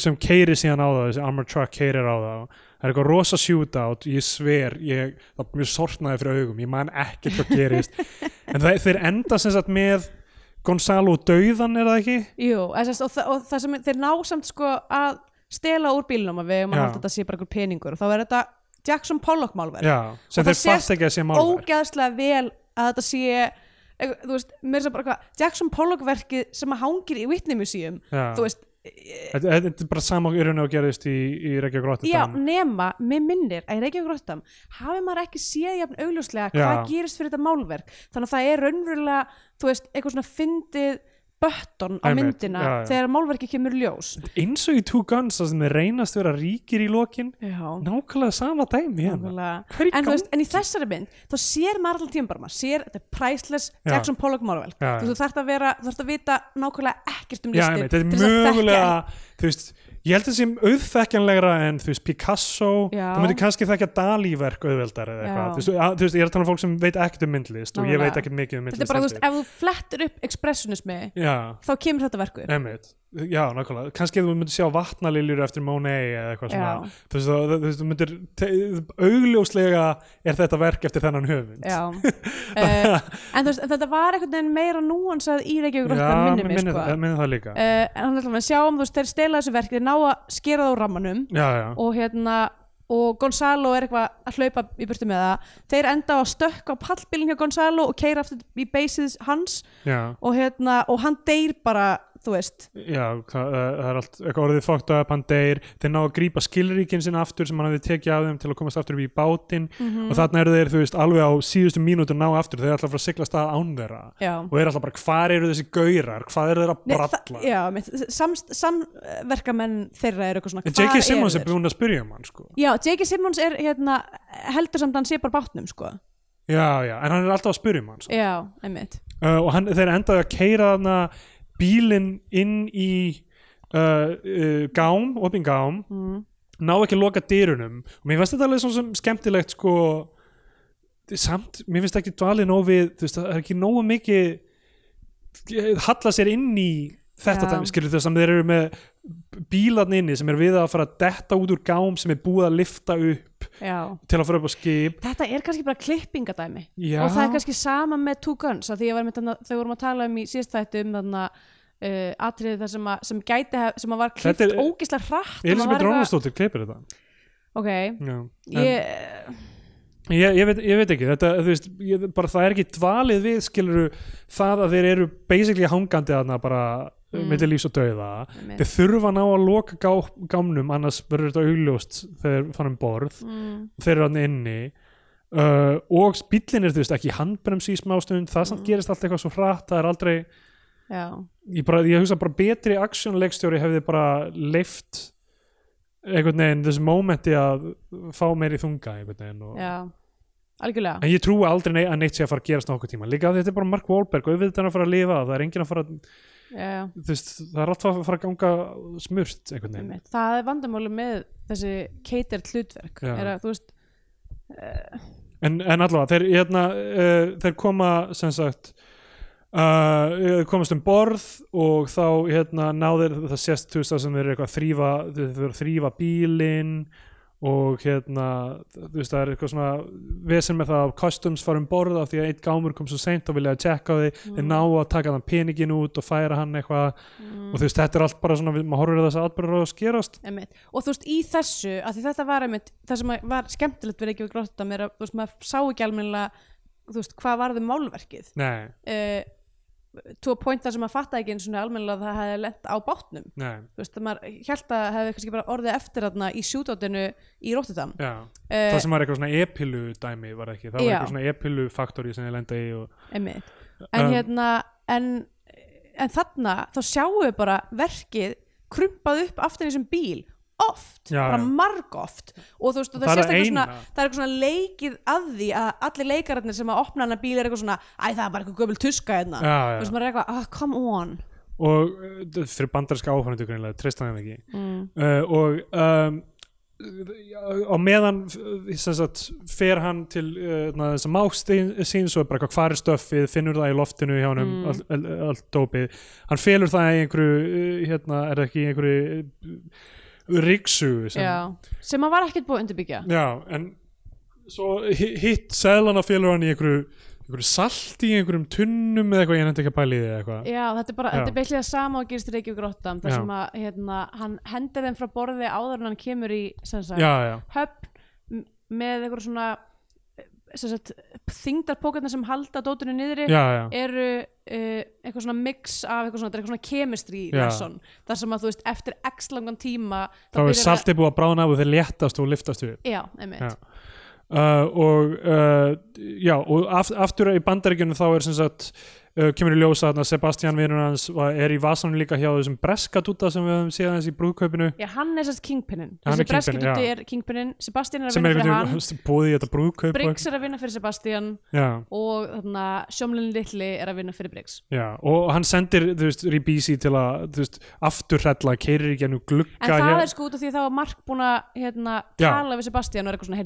sem keiri síðan á það þessi armor truck keirir á það. Það er eitthvað rosa shootout, ég sver ég, það er mjög sortnaði fyrir augum ég man ekkert hvað gerist. En það, þeir enda sem sagt með Gonzalo dauðan er það ekki? jú, og, það, og það sem þeir ná samt sko að stela úr bílnum að við um að halda þetta sé bara einhver peningur. Og þá er þetta Jackson Pollock sem Og þeir það sést ekki ógeðslega vel að þetta sé þú veist, mér er svo bara hvað Jackson Pollock verkið sem að hangir í Whitney Museum Já. þú veist, Þetta þetta er bara sama í rauninu og gerist í, í Reykjavík Rotterdam já, nema mér minnir að í Reykjavík Rottam hafi maður ekki séð jafn augljóslega Já. hvað gerist fyrir þetta málverk þannig að það er raunverulega, þú veist, eitthvað svona fyndið bötton á myndina já, já. þegar málverki kemur ljós eins og í Two Guns það sem þeir reynast vera ríkir í lokin nákvæmlega sama dæmi hérna nákvæmlega. Er en, veist, en í þessari mynd þá sér maður allan tíma bara, maður sér þetta er priceless Já. Jackson Pollock Já, þú, já. þú þarft að vera, þú þarft að vita nákvæmlega ekkert um þetta til er þess að mögulega þú veist, ég held að það sé auðþekkjanlegra en þú veist, Picasso Já. þú myndir kannski þekkja Dalí-verk auðveldar eða eitthvað, þú veist, að, þú veist, ég er að tala um fólk sem veit ekkert um myndlist og ég veit ekkert mikið um þetta myndlist er bara, þú veist, ef þú flettir upp expressionismi Já, þá kemur þetta verku einmitt Já, nákvæmlega, kannski þú myndir sjá vatnaliljur eftir Monet eða eitthvað svona. Já. þú veist, þú, þú veist, þú myndir augljóslega er þetta verk eftir þennan höfund. Já. Uh, En þú veist, þetta var einhvern veginn meira núansað í Reykjavík Já, minni mig minni, sko. það, minni það líka. Uh, En þannig að við sjáum, þú veist, þeir stela þessu verk þeir ná að skera það úr rammanum. Já, já, og hérna og Gonzalo er eitthvað að hlaupa í burtu með það. Þeir enda á að stökka á pallbílinn hjá Gonzalo og keira aftur í þú veist, Já, það, það er allt eitthvað orðið fókt upp, hann deyr þeir ná að grípa skilríkin sinna aftur sem hann hefði tekið af þeim til að komast aftur upp í bátinn Mhm. og þarna eru þeir, þú veist, alveg á síðustu mínútu ná aftur, þeir er alltaf að fara að sigla stað án þeirra já og þeir er alltaf bara, hvar eru þessi gaurar hvað eru þeir að bralla Já, samverkamenn þeirra eru eitthvað svona en J.K. hvar Simmons eru er þeir? búin að spyrja um hann sko. Já, J.K. Simmons er hérna heldur samt að hann sé bara bátnum sko já, já, en hann er alltaf að spyrja um hann sko. Já, einmitt uh, og hann, þeir endaði að keira þarna bílinn inn í uh, uh, gám, opin gám mm. ná ekki að loka dyrunum og mér finnst þetta alveg svona sem skemmtilegt sko samt, mér finnst ekki dvalið nóg við, þú veist, það er ekki nógu mikið halla sér inn í þetta Já. dæmi, skilur þess að þeir eru með bílarn inni sem er við að fara að detta út úr gám sem er búið að lifta upp Já. til að fara upp á skip. Þetta er kannski bara klippingadæmi. Já. og það er kannski sama með Two Guns þau vorum að tala um í síðast þættu um þarna uh, atriði þar sem, að, sem gæti sem að var klippt ógislega hratt Elisabeth Rónastóttir kleipir þetta. Ok, ég, Ég, ég, veit, ég veit ekki, þetta, veist, ég, bara það er ekki dvalið við, skiluru, það að þeir eru basically hangandi þarna bara mm. milli lífs og dauða. Þeir þurfa að ná að loka gá, gámnum, annars verður þetta augljóst þegar þeir fara um borð, mm, þeir eru þarna inni. Uh, og bíllinn er, þú veist, ekki handbrems í smástund, það samt gerist allt eitthvað svo hratt, það er aldrei, ég, bara, ég hugsa bara betri aksjónleikstjóri hefði bara leift einhvern veginn þessu mómenti að fá meiri þunga einhvern veginn og já algjörlega. En ég trúi aldrei að neitt sé að fara að gerast nokkuð tíma. Líka að þetta er bara Mark Wahlberg og er hann að fara að lifa Það er enginn að fara að, veist, Það er alltaf að fara að ganga smurt einhvern veginn. Það er vandamáli með þessi catered hlutverk. Er að, veist, en, en allavega, þeir, hérna, uh, þeir koma sem sagt uh, komast um borð og þá hérna, náður það sést þú veist það sem þeir eru eitthvað að þrýfa þeir eru að þrýfa bílinn og hérna þú veist það er eitthvað svona vesen með það að customs fara um borð af því að eitt gámur kom svo seint og vilja að á því þeir ná að taka þann peningin út og færa hann eitthvað. Og þú veist þetta er allt bara svona maður horfir þess að atbyrður að skerast. Einmitt. og þú veist, í þessu að því þetta var einmitt, það sem var skemmtilegt við ekki við gróttam er að, þú veist, maður sá ekki almennilega, þú veist, hvað varði málverkið. Nei, uh, to a point þar sem maður fatta ekki eins og almennilega að það hefði lent á bátnum. Nei, þú veist, maður held að hefði kannski bara orðið eftir þarna í sjútátinu í já. Uh, það sem var eitthvað svona epilu dæmi var ekki, það var Já. eitthvað svona epilu faktori sem ég lenda í og en Um, hérna, en en þarna þá sjáum við bara verkið krumpað upp aftur í þessum bíl oft, Já, bara marg oft og þú veist, og Það það, er sést eitthvað svona það er eitthvað svona leikið að því að allir leikararnir sem að opna hana bíl er eitthvað svona æ, það er bara eitthvað gömul tuska hérna. Þú veist, maður er eitthvað, ah, come on. Og uh, fyrir bandarska áhörndu greinlega, treysta hann ekki. Mm. uh, og um, á meðan sem sagt, fer hann til uh, þess að mást sín svo er bara eitthvað hvar er stöffið, finnur það í loftinu hjá hann Mm. allt all, all, dópið hann felur það í einhverju hérna, er það ekki í einhverju riksu sem, já, sem að var ekkert búið að undirbyggja. Já, en svo hi- hitt seðlana félur hann í einhverju, einhverju salti í einhverjum tunnum eða eitthvað, ég nefndi ekki að því eða eitthvað. Já, þetta er bara, þetta er beillega sama og gerist Reykjavík grottam þar sem að hérna, hann hendir þeim frá borði áður en hann kemur í sem sagt, höfn með eitthvað svona þingdarpókarnir sem halda já, já. eru uh, eitthvað svona mix af eitthvað svona, eitthvað svona chemistry lesson þar sem að þú veist eftir x langan tíma Þá er saltið búið að brána af og þeir léttast og liftast að, Já, einmitt. Uh, og uh, já, og aft, aftur í bandaríkjunum þá er sem sagt uh, kemur í ljósa að Sebastian vinur hans er í vasanum líka hjá þessum breska dúta sem við höfum séð hans í brúðkaupinu. Já, hann er sérst kingpinnin Þessi já. er kingpinnin Sebastian er að vinna fyrir hann. búið í þetta brúðkaup og- Briggs er að vinna fyrir Sebastian. Já, og sjómlinn litli er að vinna fyrir Briggs. Já, og hann sendir þú veist, Ribisi til að þú veist, afturhrella, keirir í gennum glugga En það hér- er sko út af því það var Mark búin að hérna, tala við Sebastian og er eitthvað svona,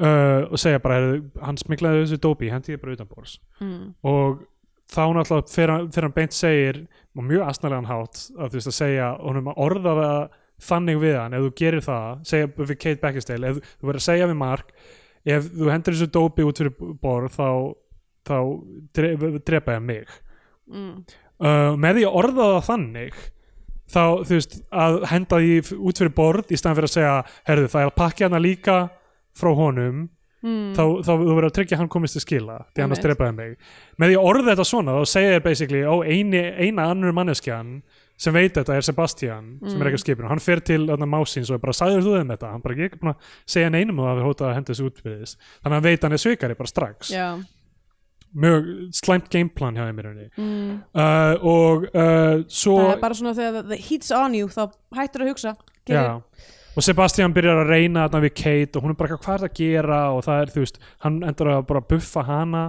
uh, og segja bara, heyrðu, hann smiklaði þessu dópi, hendi ég bara utanbors mm. og þá náttúrulega fyrir hann, hann beint segir og mjög asnalegan hátt að þú veist að segja honum að orða það þannig við hann, ef þú gerir það segja við Kate Beckinsale, ef þú verður að segja við Mark, ef þú hendur þessu dópi út fyrir borð þá, þá dre, drepa ég mig Mm. uh, með því að orða það þannig þá þú veist að henda því út fyrir borð í staðan fyrir að segja herðu það er að pakka hana líka frá honum Mm. þá, þá þú verður að tryggja að hann komist til skila því annars Einmitt. drepaði mig. Með því að orða þetta svona þá segja þér basically ó, eini, eina annur manneskjan sem veit þetta er Sebastian sem er Mm. ekki á skipinu, hann fer til þarna másins og er bara sagður þú þeim þetta, hann bara ekki búin að segja neinum og við hótað að henda þessu út fyrir þess þannig að hann veit að hann er svikari bara strax. Já. Mjög slæmt gameplan hjá þeim mm. uh, og uh, svo Það er bara svona þegar the heat's on you þá hættur að hugsa og Sebastian byrjar að reyna þarna við Kate og hún er bara hvað er það að gera? Og það er, þú veist, hann endur að bara buffa hana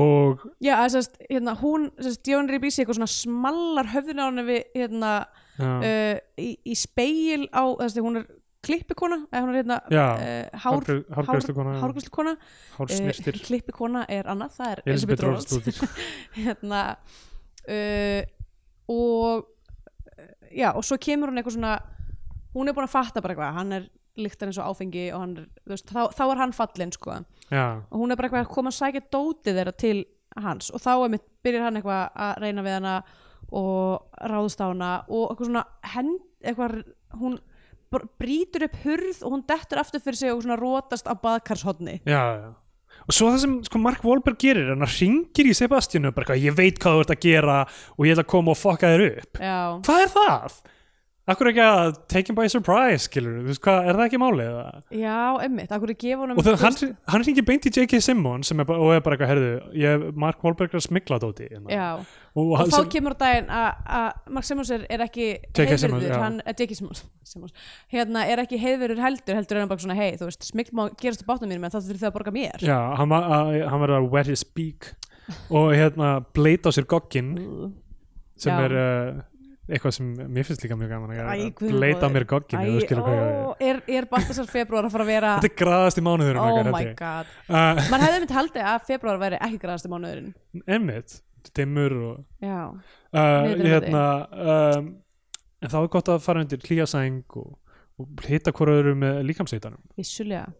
og Já, að sérst, hérna, hún, sérst, Jón Ribisi eitthvað svona smallar höfðinu á henni við, hérna, uh, í, í speil á, þess að hún er klippikona, eða hún er hérna uh, hár, hárgreiðslukona, hárgræslukona hársnirtir uh, klippikona er annað, það er Elisabeth Róðsdóttir hérna uh, og uh, já, og svo kemur hún eitthvað svona hún er búin að fatta bara eitthvað hann er líktar eins og áfengi og hann er, veist, þá, þá er hann fallinn sko. Já, og hún er bara eitthvað að koma að sækja dótið þeirra til hans og þá er mitt, byrjar hann eitthvað að reyna við hana og ráðust á hana og eitthvað svona hend, eitthvað, hún br- brýtur upp hurð og hún dettur aftur fyrir sig og svona rótast á baðkarshotni já, já. Og svo það sem sko, Mark Wahlberg gerir hann ringir í Sebastianu bara ég veit hvað þú ert að gera og ég ætla að koma og fokka þér upp. Já, Hvað er það? Akkur ekki að take him by surprise, skilur þú veist hvað, er það ekki málið? eða? já, emmitt, akkur er gefa honum og það, hann, hann ringir beint í J.K. Simmons sem er bara, og er bara eitthvað, herðu, ég, Mark Wahlberg er að smikla dóti hérna. já, og, og þá kemur á daginn að Mark Simmons er, er ekki já. hann, eh, J.K. Simmons, Simmons hérna er ekki heiðvirður heldur heldur er hann bara svona hei, þú veist, smikl má gerast á bátnum mínum en það þurfið þið að borga mér Já, hann, hann verður að wet his beak og hérna bleita á sér gogginn sem Já. er uh, eitthvað sem mér finnst líka mjög gaman að gera minn bleita á mér ó, er, er Baltasar februar að fara að vera Þetta er graðast í mánuður oh my god. Uh, mann hefði myndi haldið að februar væri ekki græðast í mánuðurinn Emmitt, dimmur og já, uh, hérna um, en þá er gott að fara undir klíasæng og, og hitta hvora öðru með líkamsveitanum vissulega.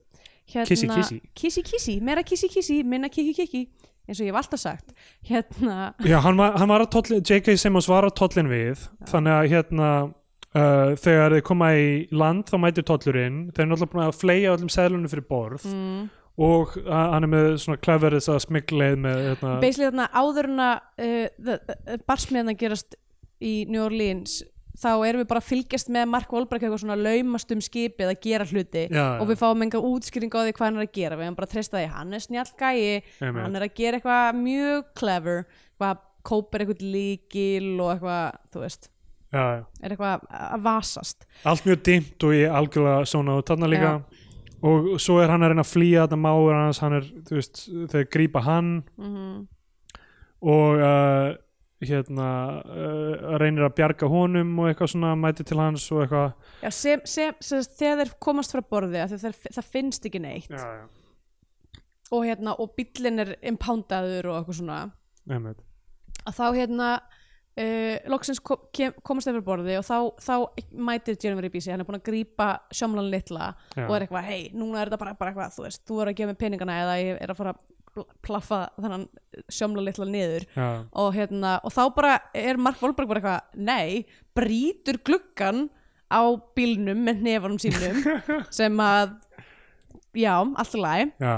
Hérna, Kissi, kissi. kissi, kissi, meira kissi, kissi minna kiki, kiki eins og ég hef alltaf sagt hérna, Já, hann var, hann var að tollin, J.K. Simmons var að tollin við þannig að hérna uh, þegar þeir koma í land þá mætir tollurinn, þeir eru náttúrulega búin að fleia öllum seðlunum fyrir borð mm, og uh, hann er með svona clever þess að smikleið með hérna, basically þarna áður en að uh, barsmiðna gerast í New Orleans þá erum við bara að fylgjast með Mark Wahlberg eitthvað svona laumast um skipið að gera hluti Já, já. og við fáum enga útskýring á því hvað hann er að gera. Við erum bara að treysta því, hann er snjall gæi hann er að gera eitthvað mjög clever hvað kópar eitthvað líkil og eitthvað, þú veist já, já. er eitthvað að vasast. Allt mjög dimmt og ég algjörlega svona og þarna líka. Og svo er hann að reyna að flýja þetta máur hans, hann er, þú veist, þeir grípa hann. Mm og uh, hérna uh, reynir að bjarga honum og eitthvað svona mæti til hans og eitthvað. Já, sem, sem, sem, þegar þeir komast frá borði þeir, það finnst ekki neitt. Já, já, og, hérna, og bíllinn er impoundaður og eitthvað svona. Einmitt. Að þá hérna uh, loksins kom, kem, komast þeir frá borði og þá, þá mætir Jeremy Ribisi hann er búin að grípa sjómlan litla og er eitthvað, hei, núna er þetta bara, bara eitthvað þú veist, þú er að gefa mig peningana eða ég er að fara að plaffa þannig sjómlan litla niður já, og, hérna, og þá bara er Mark Wahlberg bara eitthvað, nei, brýtur gluggan á bílnum með nefanum sínum sem að já, allt í lagi. Já,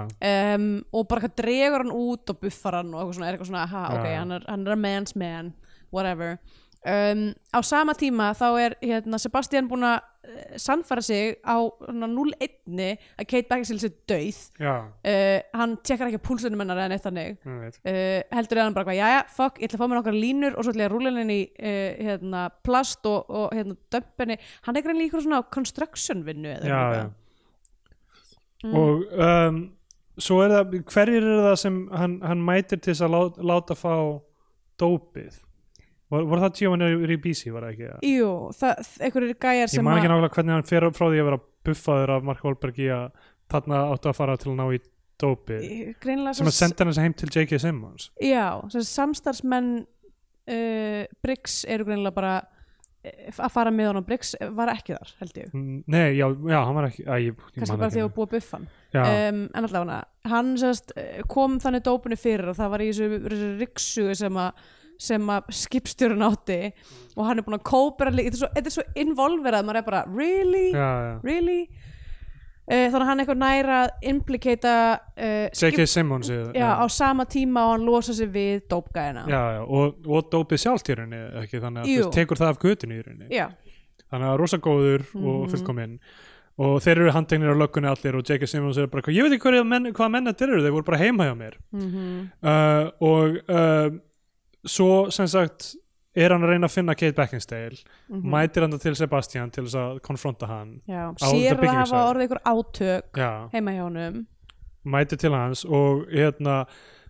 um, og bara eitthvað dregur hann út og buffar hann og eitthvað svona, er eitthvað svona, ha, ok, hann er, hann er a man's man, whatever um, á sama tíma þá er hérna, Sebastian búin að uh, sannfæra sig á svona 0-1 að Kate Beckinsale sé döið já, uh, hann tekkar ekki púlsunum hennar eða neitt þannig. Einmitt uh, heldur hann bara, eitthvað, jæja, fuck, ég ætla að fá mér nokkar línur og svo ætla ég að rúla henni í hérna, plast og, og hérna, dömpenni hann er greinlega eitthvað svona construction vinnu eða já, já. og um, svo er það hverjir eru það sem hann, hann mætir til þess að láta, láta fá dópið var, var það Giovanni Ribisi var það ekki? Það? Jú, það, einhverjir gæjar ég sem man ekki að nákvæmlega hvernig hann fer frá því að vera buffaður af Mark Wahlberg í að þarna áttu að fara til að ná í dópið greinilega sem að senda hann heim til J.K. Simmons. Já, samstarfsmenn uh, Briggs eru greinilega bara uh, að fara með honum. Briggs var ekki þar, held ég. Mm, nei, já, já, hann var ekki að, ég, ég kannski man bara því að búa buffan um, en allavega hann sérst, kom þannig dópunni fyrir og það var í þessu, þessu riksu sem að sem að skipstjórun átti og hann er búin að kópera líka. Þetta er svo, er svo involverað, maður er bara really, já, já. really? Uh, þannig að hann er eitthvað næra að implikata uh, J.K. Simmons já, á sama tíma og hann losa sig við dópgæðina og, og dópið sjálft í rauninni ekki þannig að veist, tekur það af götunni í rauninni. Þannig að rosa góður Mhm. og fullkominn. Og þeir eru handtegnir á löggunni allir og J.K. Simmons er bara, ég veit ekki hvað menn, þetta eru, þeir voru bara heima hjá mér. Mm uh, og svo sem sagt er hann að reyna að finna Kate Beckinsale mætir hann til Sebastian til þess að konfronta hann já. Sér að hafa orðið ykkur átök já, heima hjá honum. Mætir til hans og hérna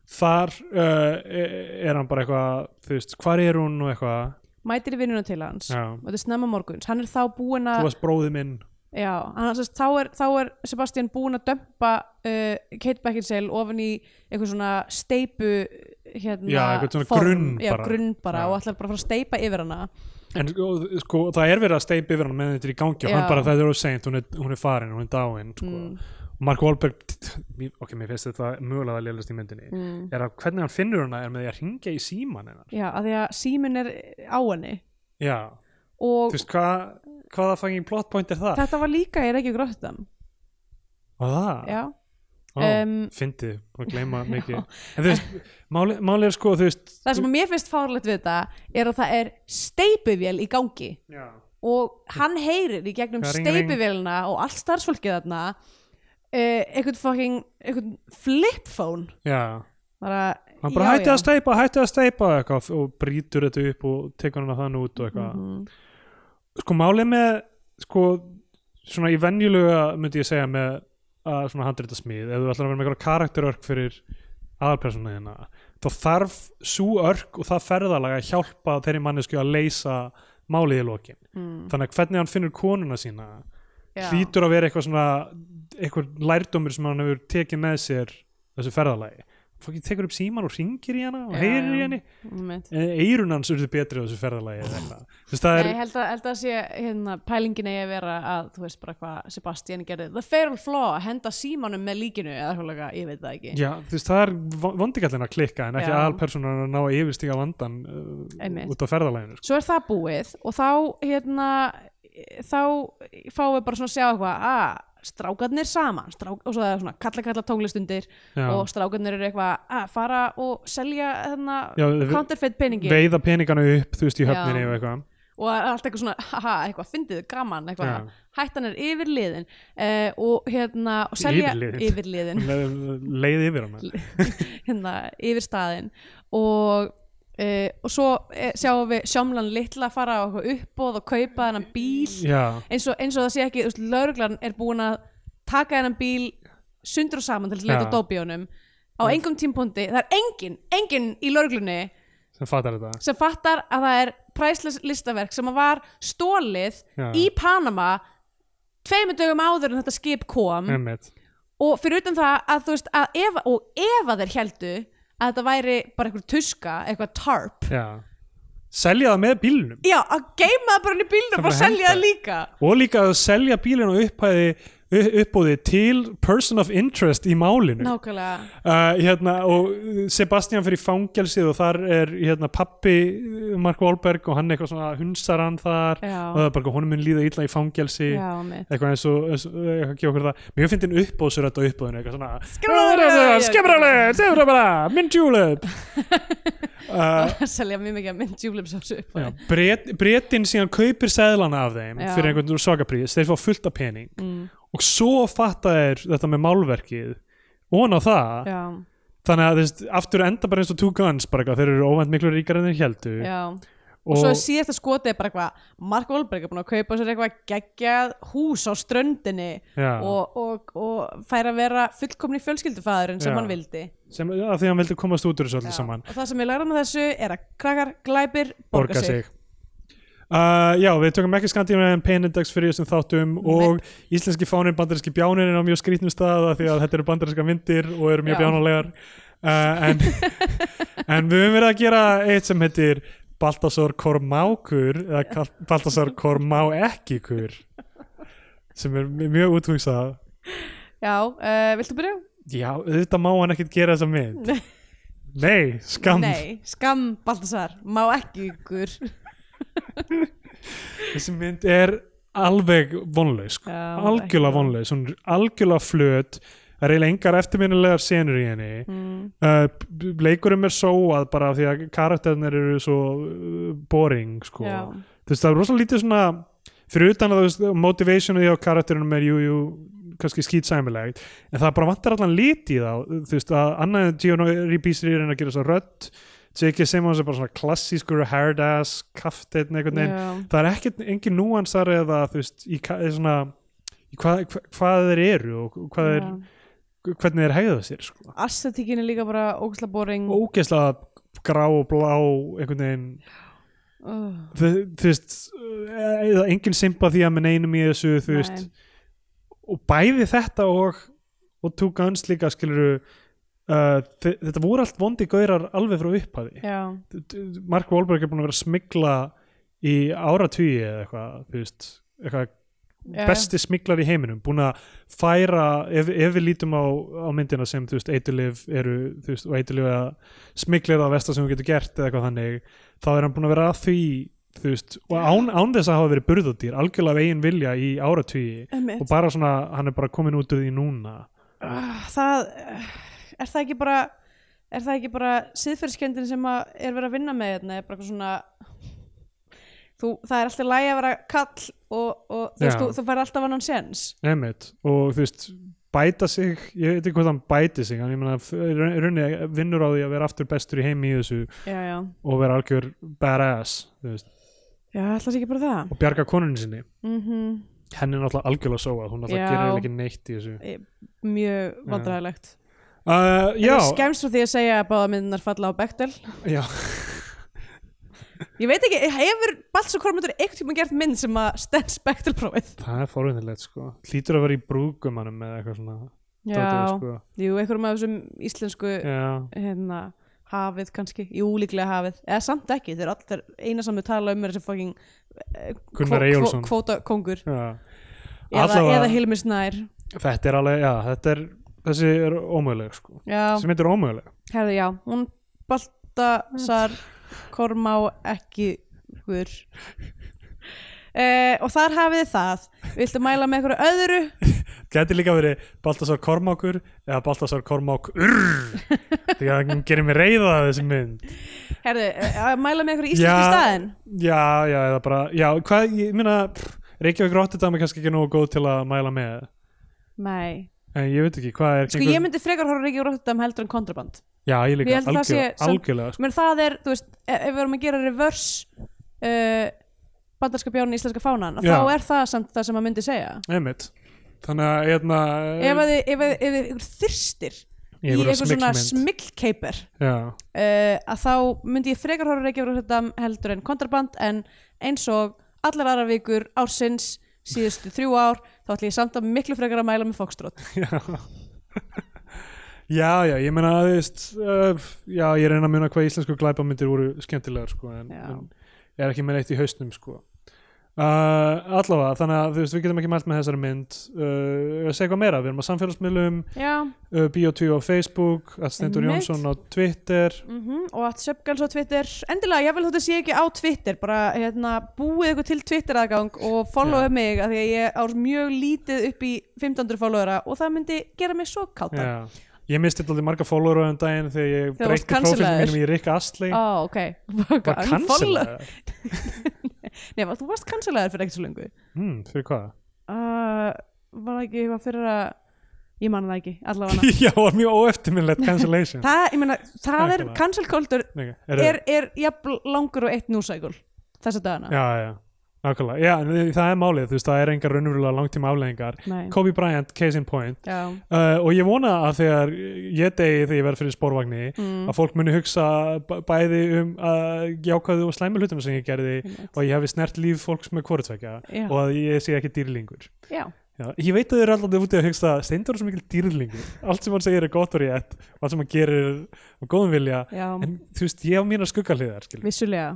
þar uh, er hann bara eitthvað þú veist, hvar er hún og eitthvað? Mætir í vinnuna til hans. Já, og þetta er snemma morguns, hann er þá búinn þú að varst bróði minn. Já, hann, sérst, þá, er, þá er Sebastian búinn að dömpa uh, Kate Beckinsale ofan í eitthvað svona steipu hérna, Já, eitthvað svona grunn já, bara. grunn bara Já. og ætlar bara að fara að steipa yfir hana en sko, það er verið að steipa yfir hann meðan þetta er í gangi og Já. hann bara það er of seint, hún er, hún er farin hún er dáin sko. Mm. og Mark Wahlberg ok, mér finnst þetta mögulega að lélast í myndinni mm. er að hvernig hann finnur hana er með því að ringja í síman hennar Já, að því að síminn er á henni já, og þú veist hvað hvaða fangin plot point er það? þetta var líka í Reykjavík Rotterdam og það? Já, um, fyndið, að gleyma mikið. En þú veist, máli, máli er sko veist það sem mér finnst fárlegt við þetta er að það er steipuvél í gangi. Já, og hann heyrir í gegnum steipuvélina og allt starfsfólkið þarna uh, einhvern fucking einhvern flip phone. Já. Bara, hann bara já, hætti já. að steipa, hætti að steipa eitthvað, og brýtur þetta upp og tekur hann þann út og eitthvað. Mhm. sko málið með sko svona í venjulega myndi ég segja með að svona handrita smíð ef þú ætlar að vera með eitthvað karakterörk fyrir aðalpersonu þína þá þarf svo örk og það ferðalega að hjálpa þeirri mannesku að leysa málið í lokin. Mm, þannig að hvernig hann finnur konuna sína já. hlýtur að vera eitthvað svona eitthvað lærdómur sem hann hefur tekið með sér þessu ferðalagi fólki tekur upp síman og ringir í hana og heyrir í henni Einmitt. eirun hans urðu betri á þessu ferðalagi það er, Nei, ég held að, held að sé hérna, pælingin eigi að vera að þú veist bara hvað Sebastian gerði the fatal flaw, að henda símanum með líkinu eða eitthvað, ég veit það ekki já, þú veist, það er vondikallin að klikka en ekki Já. aðalpersonan að ná að yfirstíga vandan uh, út á ferðalaginu sko. svo er það búið og þá hérna þá fáum við bara svona að sjá eitthvað að strákarnir saman strák, og svo það er svona kalla kalla tónlistundir Já. og strákarnir eru eitthvað að fara og selja Já, við- counterfeit peningi veiða peningana upp þú veist í höfninni Já. og eitthvað. Og allt eitthvað svona, haha, eitthvað, fyndið, gaman eitthvað, hættan er yfir liðin uh, og hérna og selja yfir liðin Le- leið yfir hana hérna yfir staðinn. Og, uh, og svo uh, sjáum við sjámlan litla fara á uppbóð og kaupa þennan bíl eins og, eins og það sé ekki, þú veist, lauruglan er búin að taka þennan bíl sundur og saman til að leita Já. á engum tímpúndi, það er engin engin í lauruglunni sem fattar þetta sem fattar að það er priceless listaverk sem var stólið Já. í Panama tveimur dögum áður en þetta skip kom Einmitt. og fyrir utan það að þú veist að ef, og ef að þeir heldu að þetta væri bara eitthvað tuska, eitthvað tarp. Já. Selja það með bílnum. Já, að geima það bara inn í bílnum Það og selja það líka. Og líka að selja bílinn og upphæði uppbúði til person of interest í málinu. Nákvæmlega. Uh, hérna, og Sebastian fyrir fangelsið og þar er hérna, pappi Mark Wahlberg og hann eitthvað svona hunsar hann þar Já. og það er bara honum mun líða illa í fangelsi. Já, eitthvað eins og, og okkur það. Mjög fyndin uppbóðsur þetta uppbóðinu eitthvað svona Skemmarlega. skemmarlega, segðu það bara julep. Uh, selja mjög mikið að mynd júlimsósu upp á já, því. bret, bretin síðan kaupir seðlana af þeim fyrir einhvern svakaprís, þeir fá fullt af pening. Mm, og svo fatta þeir þetta með málverkið og á það. Já, þannig að veist, aftur enda bara eins og two guns bara eitthvað, þeir eru óvænt miklu ríkar en þeir heldu já. Og svo er síðasta skotið bara eitthvað Mark Wahlberg er búin að kaupa sér eitthvað geggjað hús á ströndinni og, og, og fær að vera fullkomni fjölskyldufæðurinn sem Já. hann vildi. Sem, já, því að hann vildi komast út úr þessu Já. saman. Og það sem ég læra með þessu er að krakkar glæpir borga, borga sig, sig Uh, já, við tökum ekki Skandinavian Pain Index fyrir þessum þáttum og íslenski fánir bandarinski bjánir er á mjög skrítnum stað því að þetta eru bandarinska myndir og eru mjög Já. bjánalegar. Uh, en, en við höfum verið að gera eitt sem heitir Baltasar Kormákur eða Baltasar Kormá ekkikur sem er mjög úthugsað já, uh, viltu byrja? Já, þetta má hann ekkert gera þessa mynd. Nei, skam Nei, skam Baltasar, má ekki ykkur Þessi mynd er alveg vonlaus sko. Algjörlega vonlaus, er algjörlega flöt. Það er eiginlega engar eftirminnilegar senur í henni. Mm, uh, b- leikurum er sóað bara því að karakternir eru svo uh, boring sko. Veist það er rosalega lítið svona fyrir utan að veist motivationu því á karakterinum er jú, jú kannski skýtsæmilegt en það bara vantar allan lit í þá. Þú veist að annað en Gio Ribisi er að gera þess að rödd J.K. Simmons er bara svona klassískur hard ass kafteinn einhvern veginn já, það er ekkert engin núansar eða þú veist í, svona í hvað, hva, hvað þeir eru og hvað þeir, já. hvernig þeir hegða sér sko. Aesthetíkin er líka bara ógæsla boring ógeðslega grá og blá einhvern veginn uh, þú, þú veist eða engin sympathía með neinum í þessu þú veist nei. og bæði þetta og og Two Guns líka skiluru uh, þe- þetta voru allt vondi gaurar alveg frá upphafi. Já, Mark Wahlberg er búin að vera að smigla í áratugi eða eitthvað eitthvað besti smiglar í heiminum, búin að færa ef, ef við lítum á, á myndina sem eiturlif eru veist, að smiglir það vestar sem þú getur gert eða eitthvað þannig, þá er hann búin að vera að því veist, og án, án þess að hafa verið burðardýr, algjörlega af eigin vilja í Einmitt. og bara svona, hann er bara komin út úr því núna. Ah, það er það ekki bara er það ekki bara siðferðskendin sem er verið að vinna með hérna, er bara eitthvað svona þú, það er alltaf lægi að vera kall og, og þú, veist, þú, þú fær alltaf annan sens Einmitt. og þú veist bæta sig, ég veit ekki hvað hann bæti sig en ég meina, f- í raun- í rauninni vinnur á því að vera aftur bestur í heimi í þessu já, já, og vera algjör badass þú veist, já, alltaf ekki bara það? Og bjarga konunni sinni. Mm henni er náttúrulega algjörlega sóa hún náttúrulega gerir ekki neitt í þessu. Mjög vandræðilegt uh, já, skemst frá því að segja að báða myndinar falla á Bechdel já, ég veit ekki, hefur Baltzar Kormundur eitthvað tíma gert mynd sem að stens Bechdel prófið það er forvinnilegt sko. Hlýtur að vera í brúgumanum eða eitthvað svona. Dótið, já, sko. jú, einhverjum af þessum íslensku hérna, hafið kannski, jú líklega hafið. Eða samt ekki, þeir allir eina við tala um þessi fucking eh, Gunnar kvó- Eyjólfsson. kvó- kvóta kongur já. eða, eða Hilmi Snær. Þetta er alveg, já, þetta er þessi er ómöguleg sko. Já, sem heitir ómöguleg. Herðu já, hún Baltasar Kormá ekki hver uh, og þar hafið þið það. Viltu mæla með einhverju öðru? Gæti líka verið Baltasar Kormákur eða Baltasar Kormák Urr. Því að hann gerir mér reyða þessi mynd. Herðu, uh, mæla með einhverju íslenski staðin Já, já, eða bara Já, hvað, ég pff, Reykjavík Rotterdam er kannski ekki nógu góð til að mæla með. Nei, En ég veit ekki, hvað er sko ég myndi frekar horfa Reykjavík Rotterdam heldur en kontraband. Já, ég Ég líka, það algjör, sé algjörlega sko. menn það er, þú veist, ef ef við erum að gera reverse uh, bandarska bjárn í íslenska fánan, þá er það samt það sem að myndi segja. Einmitt. Þannig að, hérna ef að þið, ef þið ykkur þyrstir í eitthvað svona Já, uh, að þá myndi ég frekar horfa Reykjavík Rotterdam heldur en kontraband en eins og allar aðra vikur ársins síðustu þrjú ár þá ætlum ég samt að miklu frekar að mæla með fokstrót já. Já, ég meina að uh, Já, ég reyna að muna hvað íslensku glæpamyndir voru skemmtilegar sko, en, en ég er ekki með eitt í hausnum sko. Uh, Allavega, þannig að þú veist, við getum ekki mælt með þessari mynd. Uh, segja hvað meira, við erum á samfélagsmiðlum uh, Bio2 á Facebook Stendur. Jónsson á Twitter. Mm og að Söpgals á Twitter. Endilega, ég vil þetta sé ekki á Twitter bara hérna, búið ykkur til Twitter aðgang og followa mig af því að ég á mjög lítið upp í 1500 followera og það myndi gera mig svo káta. Ég misti alltaf marga follower á enn daginn þegar ég breytti cancelaður. mínum í Rick Astley. Ó, ok. Var cancelaður Nei, var- þú varst cancelaður fyrir ekkert svo lengu hmm, Fyrir hvað? uh, Var það ekki eitthvað fyrir að Ég man það ekki, allavega. Já, var mjög óeftirminnlegt cancellation. Það, ég meina, það er cancel culture er, er, er langur og eitt núsækul þessa dagana. Já, já, nákvæmlega. Já, það er málið, þú veist, það er engar raunverulega langtíma afleðingar Nei. Kobe Bryant, case in point. Uh, og ég vona að þegar ég degi þegar ég verð fyrir spórvagni mm. að fólk muni hugsa bæði um uh, jákvæðu og slæmu hlutum sem ég gerði Einmitt. og ég hafi snert líf fólks með hvorutvekja Já. og að ég sé ekki dýrlingur. Já, Já, ég veit að þið eru alltaf úti að hugsa Steindur er svo mikil dýrlingur. Allt sem hann segir er gott og rétt og allt sem hann gerir er góðum vilja. Já, en þú veist, ég á mína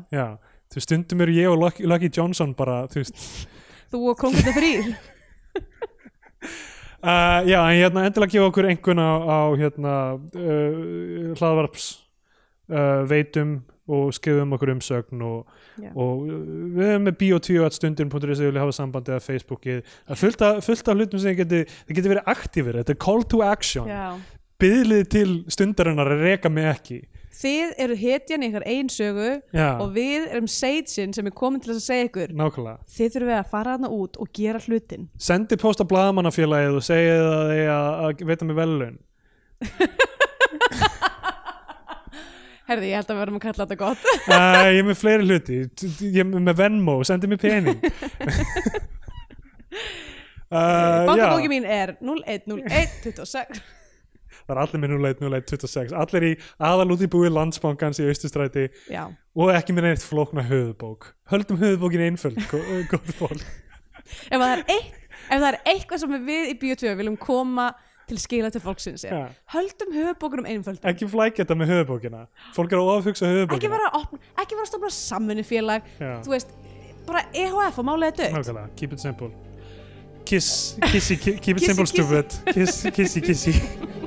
Já, þú veist, stundum eru ég og Lucky, Lucky Johnson bara, þú veist. Þú og kongurna þrýr uh, Já, en hérna endilega gefa okkur einhvern á, á hérna uh, hlaðvarps uh, veitum og skrifum okkur umsögn og, og uh, við erum með bio2.stundin.is eða hafa sambandi eða er fullt af, hlutum sem geti, geti verið aktífir, þetta er call to action. Já. byðlið til stundarinnar að reka mig ekki Þið eru hetjan í ykkar einn sögu Já, og við erum seitsin sem er komin til að segja ykkur. Nákvæmlega. Þið þurfum við að fara hana út og gera hlutin. Sendi post á blaðamannafélagið og segið að þið að, að veita mig velun Herði, ég held að við verðum að kalla þetta gott. Uh, Ég er með fleiri hluti. Ég er með Venmo, sendi mér pening. Uh, Bankabóki já, mín er 010126 Það er allir með 010126 Allir í aðal út í búi landsbankans í Austustræti Já, og ekki með neitt flókna höfubók Höldum höfubókin einföld, gó- góð fólk. Ef það er, eitt, ef það er eitthvað sem við í Bíotvíu viljum koma til skila til fólksins Já. höldum höfubókunum einföld Ekki flækja þetta með höfubókina Fólk er að ofhugsa ekki að opna, ekki vera að stofna samvinnufélag. Já. þú veist, bara EHF og málega dött. Keep it simple. Kiss, kissy, ki- keep it simple stupid. Kiss, kissy, kissy